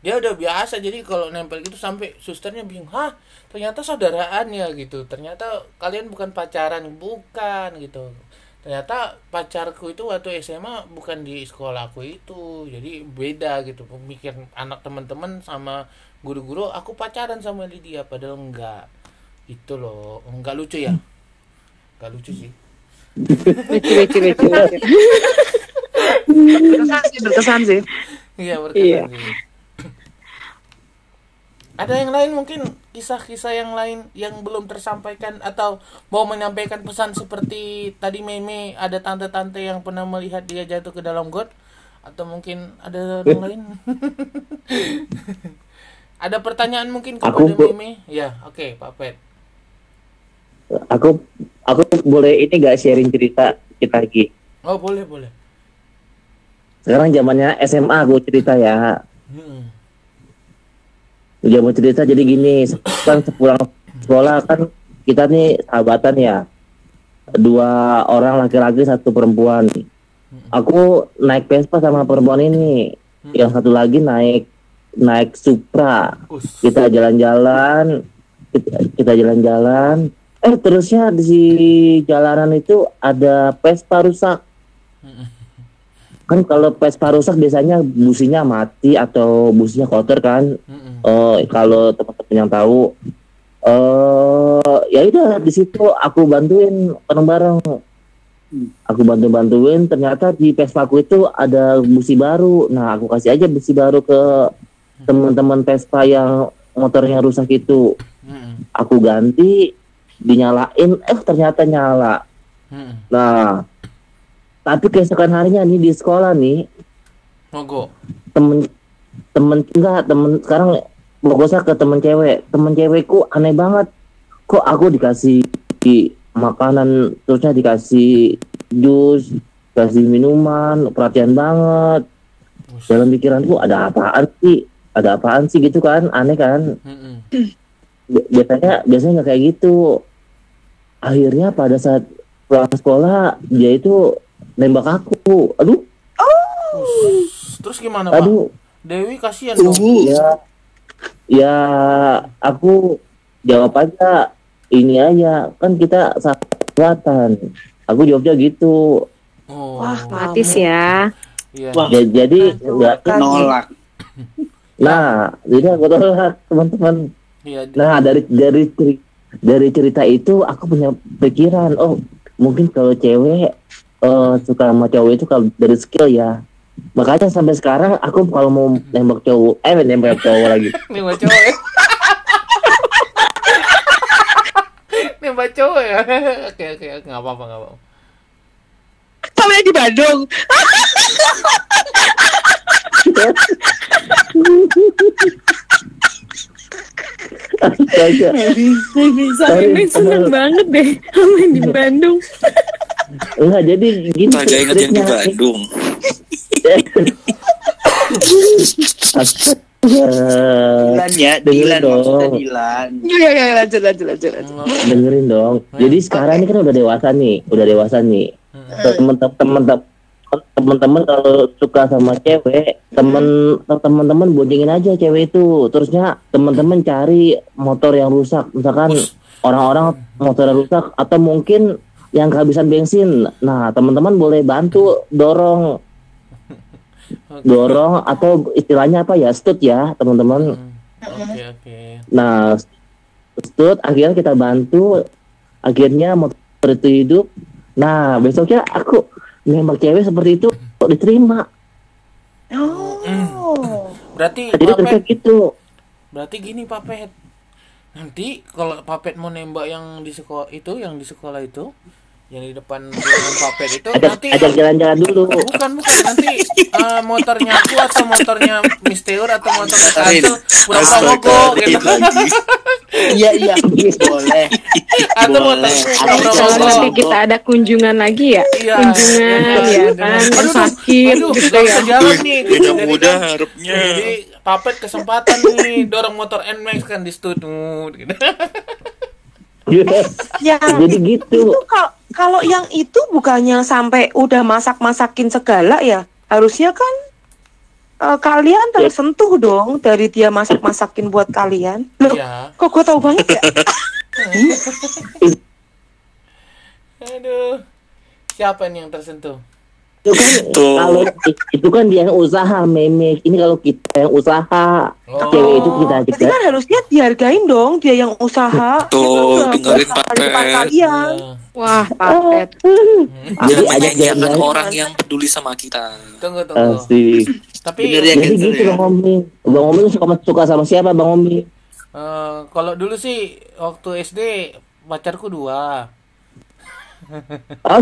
[SPEAKER 1] dia udah biasa jadi kalau nempel gitu sampai susternya bingung hah ternyata saudaraan ya gitu. Ternyata kalian bukan pacaran. Bukan gitu. Ternyata pacarku itu waktu SMA bukan di sekolahku itu jadi beda gitu. Pemikir anak teman-teman sama guru-guru aku pacaran sama Lydia padahal enggak. Itu loh. Enggak lucu ya? Enggak lucu sih.
[SPEAKER 5] Lucu lucu lucu.
[SPEAKER 6] Berkesan sih, berkesan sih.
[SPEAKER 1] iya berkesan sih ada yang lain mungkin kisah-kisah yang lain yang belum tersampaikan atau mau menyampaikan pesan seperti tadi Meme ada tante-tante yang pernah melihat dia jatuh ke dalam got atau mungkin ada yang lain ada pertanyaan mungkin kepada
[SPEAKER 4] Aku
[SPEAKER 1] Meme ya oke Pak Pet
[SPEAKER 4] Aku aku boleh ini gak sharing cerita kita lagi.
[SPEAKER 1] oh boleh boleh
[SPEAKER 4] Sekarang zamannya SMA aku cerita ya.
[SPEAKER 1] Hmm.
[SPEAKER 4] Udah mau cerita jadi gini, kan sepulang sekolah kan kita nih sahabatan ya. Dua orang laki-laki satu perempuan. Aku naik Vespa sama perempuan ini. Yang satu lagi naik naik Supra. Kita jalan-jalan, kita, kita jalan-jalan. Eh terusnya di jalanan itu ada Vespa rusak. Kan kalau Vespa rusak biasanya businya mati atau businya kotor kan.
[SPEAKER 1] Mm-mm.
[SPEAKER 4] Eh kalau teman-teman yang tahu eh ya udah di situ aku bantuin bareng-bareng. Aku bantu-bantuin ternyata di Vespa aku itu ada busi baru. Nah, aku kasih aja busi baru ke teman-teman Vespa yang motornya rusak itu. Aku ganti, dinyalain, eh ternyata nyala. Nah, tapi keesokan harinya nih di sekolah nih
[SPEAKER 1] mogok?
[SPEAKER 4] temen temen enggak temen sekarang fokusnya ke temen cewek. Temen cewekku aneh banget. Kok aku dikasih di makanan terusnya dikasih jus kasih minuman perhatian banget. Dalam pikiranku ada apaan sih? Ada apaan sih? Gitu kan aneh kan?
[SPEAKER 1] Mm-mm.
[SPEAKER 4] Bi- biasanya biasanya nggak kayak gitu. Akhirnya pada saat pulang sekolah dia itu nembak aku aduh
[SPEAKER 1] Us. terus gimana Pak
[SPEAKER 4] aduh
[SPEAKER 1] Dewi kasihan dong
[SPEAKER 4] ya ya aku jawab aja ini aja kan kita sahabatan aku jawabnya gitu
[SPEAKER 1] oh.
[SPEAKER 6] Wah,
[SPEAKER 5] Matis ya.
[SPEAKER 1] Iya.
[SPEAKER 2] Wah.
[SPEAKER 4] Ya, jadi nggak.
[SPEAKER 2] Nolak.
[SPEAKER 4] nah jadi aku tolak teman-teman
[SPEAKER 1] Iya.
[SPEAKER 4] nah dari dari dari cerita itu aku punya pikiran oh mungkin kalau cewek eh, suka sama cowok itu kalau dari skill ya makanya sampai sekarang aku kalau mau nembak cowok eh nembak cowok lagi
[SPEAKER 1] Nembak cowok ya. Nembak cowok ya. Oke oke oke nggak apa-apa nggak apa-apa.
[SPEAKER 6] Sampai di Bandung.
[SPEAKER 4] Astaga.
[SPEAKER 5] Sampai ini seneng banget deh sama di Bandung.
[SPEAKER 4] Enggak jadi gini
[SPEAKER 3] Kagak inget yang di. Bandung.
[SPEAKER 2] Dilan ya,
[SPEAKER 4] dengerin
[SPEAKER 2] Dilan maksudnya
[SPEAKER 4] dong.
[SPEAKER 2] Dilan.
[SPEAKER 6] Iya, iya, iya, lanjut, lanjut, lanjut, lanjut.
[SPEAKER 4] dengerin dong. Jadi sekarang ini kan udah dewasa nih, udah dewasa nih. Temen-temen temen-temen kalau suka sama cewek, temen temen-temen boncengin aja cewek itu. Terusnya temen-temen cari motor yang rusak, misalkan orang-orang motor yang rusak atau mungkin yang kehabisan bensin. Nah, teman-teman boleh bantu dorong dorong atau istilahnya apa ya stud ya teman-teman
[SPEAKER 1] Hmm. Oke oke.
[SPEAKER 4] Nah, stud akhirnya kita bantu, akhirnya motor itu hidup. Nah, besoknya aku nembak cewek seperti itu kok diterima.
[SPEAKER 6] Oh.
[SPEAKER 1] Berarti
[SPEAKER 4] Jadi
[SPEAKER 1] Papet,
[SPEAKER 4] terus gitu.
[SPEAKER 1] berarti gini Papet. Nanti kalau Papet mau nembak yang di sekolah itu, yang di sekolah itu, yang di depan ruangan Papet itu
[SPEAKER 4] Ajak,
[SPEAKER 1] nanti
[SPEAKER 4] ajak jalan-jalan dulu.
[SPEAKER 1] bukan bukan nanti eh, motornya aku atau motornya Misteur atau motornya Kansel pura-pura mogok gitu.
[SPEAKER 2] Iya iya boleh.
[SPEAKER 1] Atau motor
[SPEAKER 2] Boleh.
[SPEAKER 1] pura-pura
[SPEAKER 5] Kalau nanti kita ada kunjungan lagi ya,
[SPEAKER 1] Iya.
[SPEAKER 5] kunjungan
[SPEAKER 1] Iya.
[SPEAKER 5] ya kan,
[SPEAKER 1] Aduh,
[SPEAKER 5] sakit
[SPEAKER 1] aduh,
[SPEAKER 5] gitu ya.
[SPEAKER 1] jalan nih.
[SPEAKER 3] Beda
[SPEAKER 1] Jadi
[SPEAKER 3] muda
[SPEAKER 1] kan-
[SPEAKER 3] harapnya.
[SPEAKER 1] Jadi Papet kesempatan nih dorong motor Nmax kan di studio gitu.
[SPEAKER 6] Yang
[SPEAKER 4] Jadi gitu.
[SPEAKER 6] itu kalau kalau yang itu bukannya sampai udah masak-masakin segala ya, harusnya kan eh, kalian tersentuh dong dari dia masak-masakin buat kalian. Loh,
[SPEAKER 1] Iya.
[SPEAKER 6] kok gue tahu banget ya?
[SPEAKER 1] Aduh. Siapa nih yang tersentuh?
[SPEAKER 4] Itu kan
[SPEAKER 3] Tuh.
[SPEAKER 4] kalau itu kan dia yang usaha memek. Ini kalau kita yang usaha,
[SPEAKER 1] Oh.
[SPEAKER 4] cewek itu kita
[SPEAKER 6] Berarti
[SPEAKER 4] kita
[SPEAKER 6] kan harusnya dihargain dong dia yang usaha.
[SPEAKER 3] Tuh,
[SPEAKER 6] kan
[SPEAKER 3] dengerin
[SPEAKER 6] berusaha di depan
[SPEAKER 3] Papet.
[SPEAKER 6] kalian.
[SPEAKER 1] Iya.
[SPEAKER 5] Wah, papet.
[SPEAKER 4] jadi
[SPEAKER 3] Jangan
[SPEAKER 4] ajak jalan-jalan.
[SPEAKER 3] orang yang peduli sama kita.
[SPEAKER 1] Tunggu tunggu.
[SPEAKER 4] Asik.
[SPEAKER 1] Tapi
[SPEAKER 2] ya,
[SPEAKER 4] Jadi gitu
[SPEAKER 2] ya?
[SPEAKER 4] Bang Omi. Bang Omi suka suka sama siapa Bang Omi?
[SPEAKER 1] eh, kalau dulu sih waktu SD pacarku dua.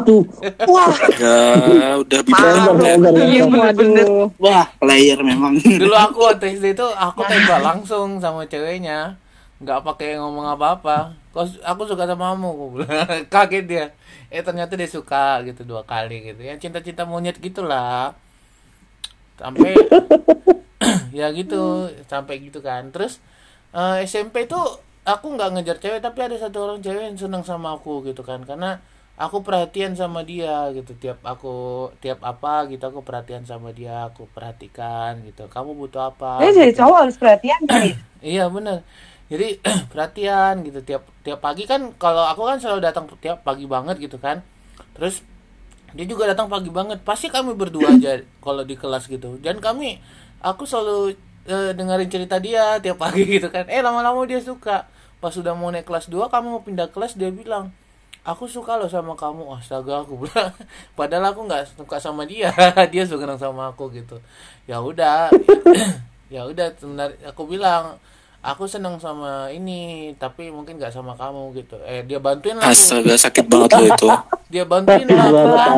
[SPEAKER 4] Tuh.
[SPEAKER 6] Wah,
[SPEAKER 3] Ya, udah
[SPEAKER 4] longgar,
[SPEAKER 5] Iya, waduh.
[SPEAKER 2] Wah, player memang.
[SPEAKER 1] Dulu aku waktu SD itu aku tembak langsung sama ceweknya. nggak pakai ngomong apa-apa. Kok aku suka sama kamu, aku bilang. Kaget dia. Eh ternyata dia suka gitu dua kali gitu. Ya cinta-cinta monyet gitulah. Sampai ya gitu, sampai gitu kan. Terus eh, SMP itu aku nggak ngejar cewek tapi ada satu orang cewek yang seneng sama aku gitu kan. Karena aku perhatian sama dia gitu tiap aku tiap apa gitu aku perhatian sama dia aku perhatikan gitu kamu butuh apa
[SPEAKER 6] ya jadi
[SPEAKER 1] gitu.
[SPEAKER 6] cowok harus perhatian kali.
[SPEAKER 1] Iya bener Jadi perhatian gitu tiap tiap pagi kan kalau aku kan selalu datang tiap pagi banget gitu kan. Terus dia juga datang pagi banget. Pasti kami berdua aja kalau di kelas gitu. Dan kami aku selalu eh, dengerin cerita dia tiap pagi gitu kan. Eh lama-lama dia suka. Pas sudah mau naik kelas 2 kami mau pindah kelas dia bilang aku suka loh sama kamu. Astaga aku bilang. Padahal aku nggak suka sama dia. Dia suka sama aku gitu. Ya udah. Ya udah sebenarnya aku bilang aku seneng sama ini tapi mungkin nggak sama kamu gitu. Eh dia bantuin lah aku
[SPEAKER 3] Astaga, sakit banget loh itu.
[SPEAKER 1] dia bantuin lah kan.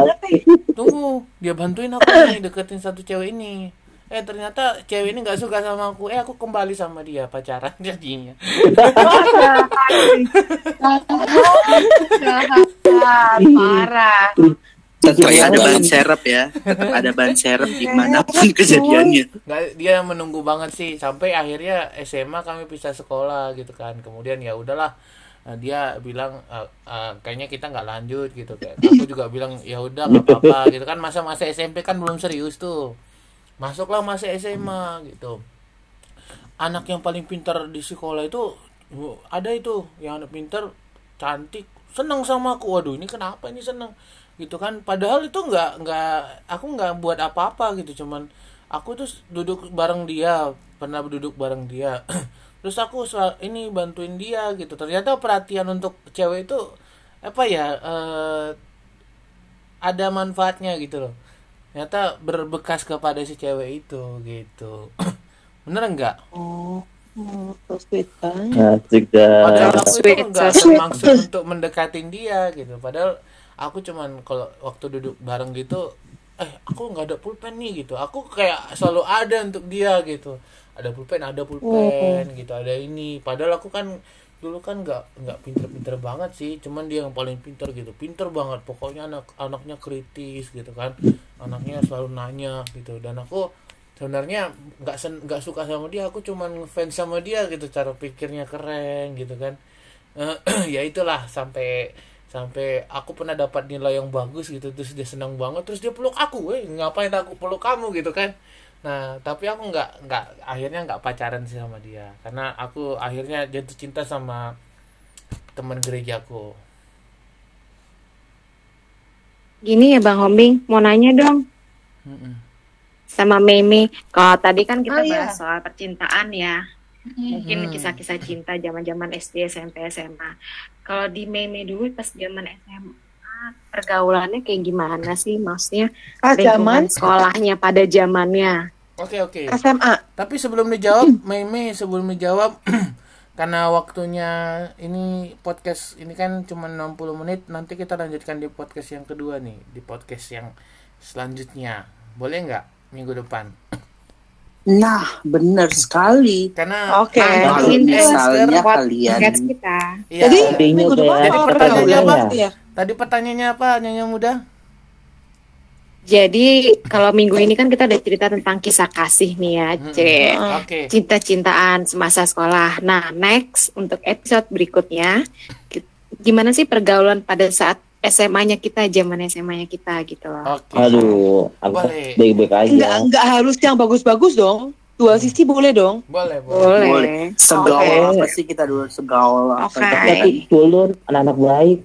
[SPEAKER 1] tunggu dia bantuin aku nih deketin satu cewek ini eh ternyata cewek ini nggak suka sama aku eh aku kembali sama dia pacaran jadinya
[SPEAKER 6] parah.
[SPEAKER 2] Tetap
[SPEAKER 3] Kayak
[SPEAKER 2] ada
[SPEAKER 3] banget.
[SPEAKER 2] ban serep ya. Tetap ada ban serep di mana pun kejadiannya.
[SPEAKER 1] nggak dia menunggu banget sih sampai akhirnya SMA kami pisah sekolah gitu kan kemudian ya udahlah Nah, dia bilang "Eh, eh, kayaknya kita nggak lanjut gitu kan aku juga bilang ya udah nggak apa-apa gitu kan masa-masa SMP kan belum serius tuh masuklah masa SMA gitu. Anak yang paling pintar di sekolah itu ada itu. Yang anak pintar cantik. Seneng sama aku. Waduh ini kenapa ini seneng gitu kan. Padahal itu nggak nggak aku nggak buat apa-apa gitu. Cuman aku tuh duduk bareng dia. Pernah duduk bareng dia. Terus aku ini bantuin dia gitu. Ternyata perhatian untuk cewek itu apa ya eh, ada manfaatnya gitu loh ternyata berbekas kepada si cewek itu gitu. Bener enggak
[SPEAKER 6] Oh, oh, sweet banget.
[SPEAKER 4] Asik
[SPEAKER 1] padahal
[SPEAKER 4] dah.
[SPEAKER 1] aku itu
[SPEAKER 5] Sweet,
[SPEAKER 1] enggak
[SPEAKER 5] so sweet.
[SPEAKER 1] maksud untuk mendekatin dia gitu. Padahal aku cuman kalau waktu duduk bareng gitu eh aku nggak ada pulpen nih gitu. Aku kayak selalu ada untuk dia gitu. Ada pulpen ada pulpen gitu. Ada ini. Padahal aku kan dulu kan nggak nggak pinter-pinter banget sih cuman dia yang paling pinter gitu. Pinter banget pokoknya anak anaknya kritis gitu kan. Anaknya selalu nanya gitu. Dan aku sebenarnya nggak nggak suka sama dia aku cuman fans sama dia gitu cara pikirnya keren gitu kan. Ya itulah sampai sampai aku pernah dapat nilai yang bagus gitu terus dia senang banget terus dia peluk aku eh ngapain aku peluk kamu? gitu kan nah tapi aku nggak nggak akhirnya nggak pacaran sih sama dia karena aku akhirnya jatuh cinta sama teman gerejaku
[SPEAKER 5] Gini ya Bang Hombing, mau nanya dong
[SPEAKER 1] Mm-mm.
[SPEAKER 5] sama Meme. Kalau tadi kan kita
[SPEAKER 6] Oh, iya.
[SPEAKER 5] bahas soal percintaan ya. Mungkin
[SPEAKER 1] Hmm.
[SPEAKER 5] kisah-kisah cinta zaman-zaman SD, SMP, SMA. Kalau di Meme dulu pas zaman SMA, pergaulannya kayak gimana sih? Maksudnya
[SPEAKER 6] Pas
[SPEAKER 5] lingkungan
[SPEAKER 6] zaman
[SPEAKER 5] sekolahnya pada zamannya.
[SPEAKER 1] Oke oke
[SPEAKER 6] SMA.
[SPEAKER 1] Tapi sebelum dijawab, Mei Mei sebelum dijawab karena waktunya ini podcast ini kan cuma 60 menit, nanti kita lanjutkan di podcast yang kedua nih, di podcast yang selanjutnya. Boleh nggak minggu depan?
[SPEAKER 2] Nah, benar sekali.
[SPEAKER 1] Karena
[SPEAKER 6] Oke.
[SPEAKER 2] Kalau
[SPEAKER 5] Mungkin
[SPEAKER 2] misalnya
[SPEAKER 5] podcast
[SPEAKER 2] kalian
[SPEAKER 5] kita.
[SPEAKER 1] Iya,
[SPEAKER 6] Jadi minggu depan
[SPEAKER 1] Jadi
[SPEAKER 6] mau
[SPEAKER 1] pertanyaannya apa?
[SPEAKER 6] ya?
[SPEAKER 1] tadi pertanyaannya apa, Nyonya Muda?
[SPEAKER 5] Jadi kalau minggu ini kan kita udah cerita tentang kisah kasih nih ya,
[SPEAKER 1] Mm-mm.
[SPEAKER 5] Cek.
[SPEAKER 1] Oke.
[SPEAKER 5] Cinta-cintaan semasa sekolah. Nah, next untuk episode berikutnya, gimana sih pergaulan pada saat SMA-nya kita, zaman SMA-nya kita gitu loh.
[SPEAKER 1] Oke.
[SPEAKER 4] Aduh, aku
[SPEAKER 1] Boleh.
[SPEAKER 4] baik-baik aja.
[SPEAKER 6] Enggak, enggak harus yang bagus-bagus dong. Dua sisi boleh dong.
[SPEAKER 1] Boleh, boleh.
[SPEAKER 5] Boleh.
[SPEAKER 2] Segaul
[SPEAKER 4] Oke.
[SPEAKER 2] apa sih kita dulu segaul apa?
[SPEAKER 5] Oke.
[SPEAKER 4] Tapi culun, anak-anak baik.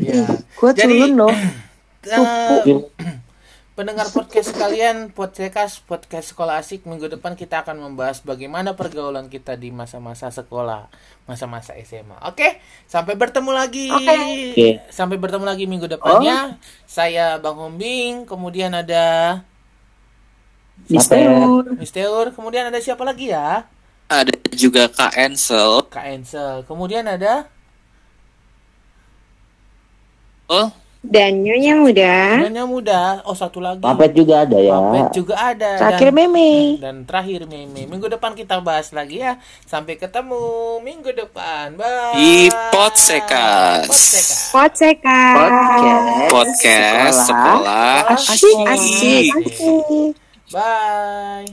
[SPEAKER 1] Ya.
[SPEAKER 6] Gue
[SPEAKER 1] Jadi-
[SPEAKER 6] culun loh.
[SPEAKER 1] Eh, pendengar podcast kalian, podcast podcast sekolah asik minggu depan kita akan membahas bagaimana pergaulan kita di masa-masa sekolah, masa-masa SMA. Oke, sampai bertemu lagi.
[SPEAKER 4] Oke.
[SPEAKER 1] Sampai bertemu lagi minggu depannya. Saya Bang Hombing, kemudian ada
[SPEAKER 4] Mister.
[SPEAKER 1] Mister, kemudian ada siapa lagi ya?
[SPEAKER 3] Ada juga Kak Ansel.
[SPEAKER 1] Kak Ensel. Kemudian ada
[SPEAKER 3] Oh,
[SPEAKER 5] Dan nyonya muda.
[SPEAKER 1] Nyonya Muda. Oh, satu lagi.
[SPEAKER 4] Papet juga ada ya.
[SPEAKER 1] Papet juga ada.
[SPEAKER 6] Terakhir
[SPEAKER 1] Dan-
[SPEAKER 6] meme.
[SPEAKER 1] Dan terakhir Meme. Minggu depan kita bahas lagi ya. Sampai ketemu minggu depan. Bye.
[SPEAKER 3] Di Podsekas.
[SPEAKER 1] Podsekas.
[SPEAKER 5] Potseka.
[SPEAKER 2] Podcast.
[SPEAKER 3] podcast sekolah
[SPEAKER 1] Asik.
[SPEAKER 5] Asik. Asik.
[SPEAKER 1] Bye.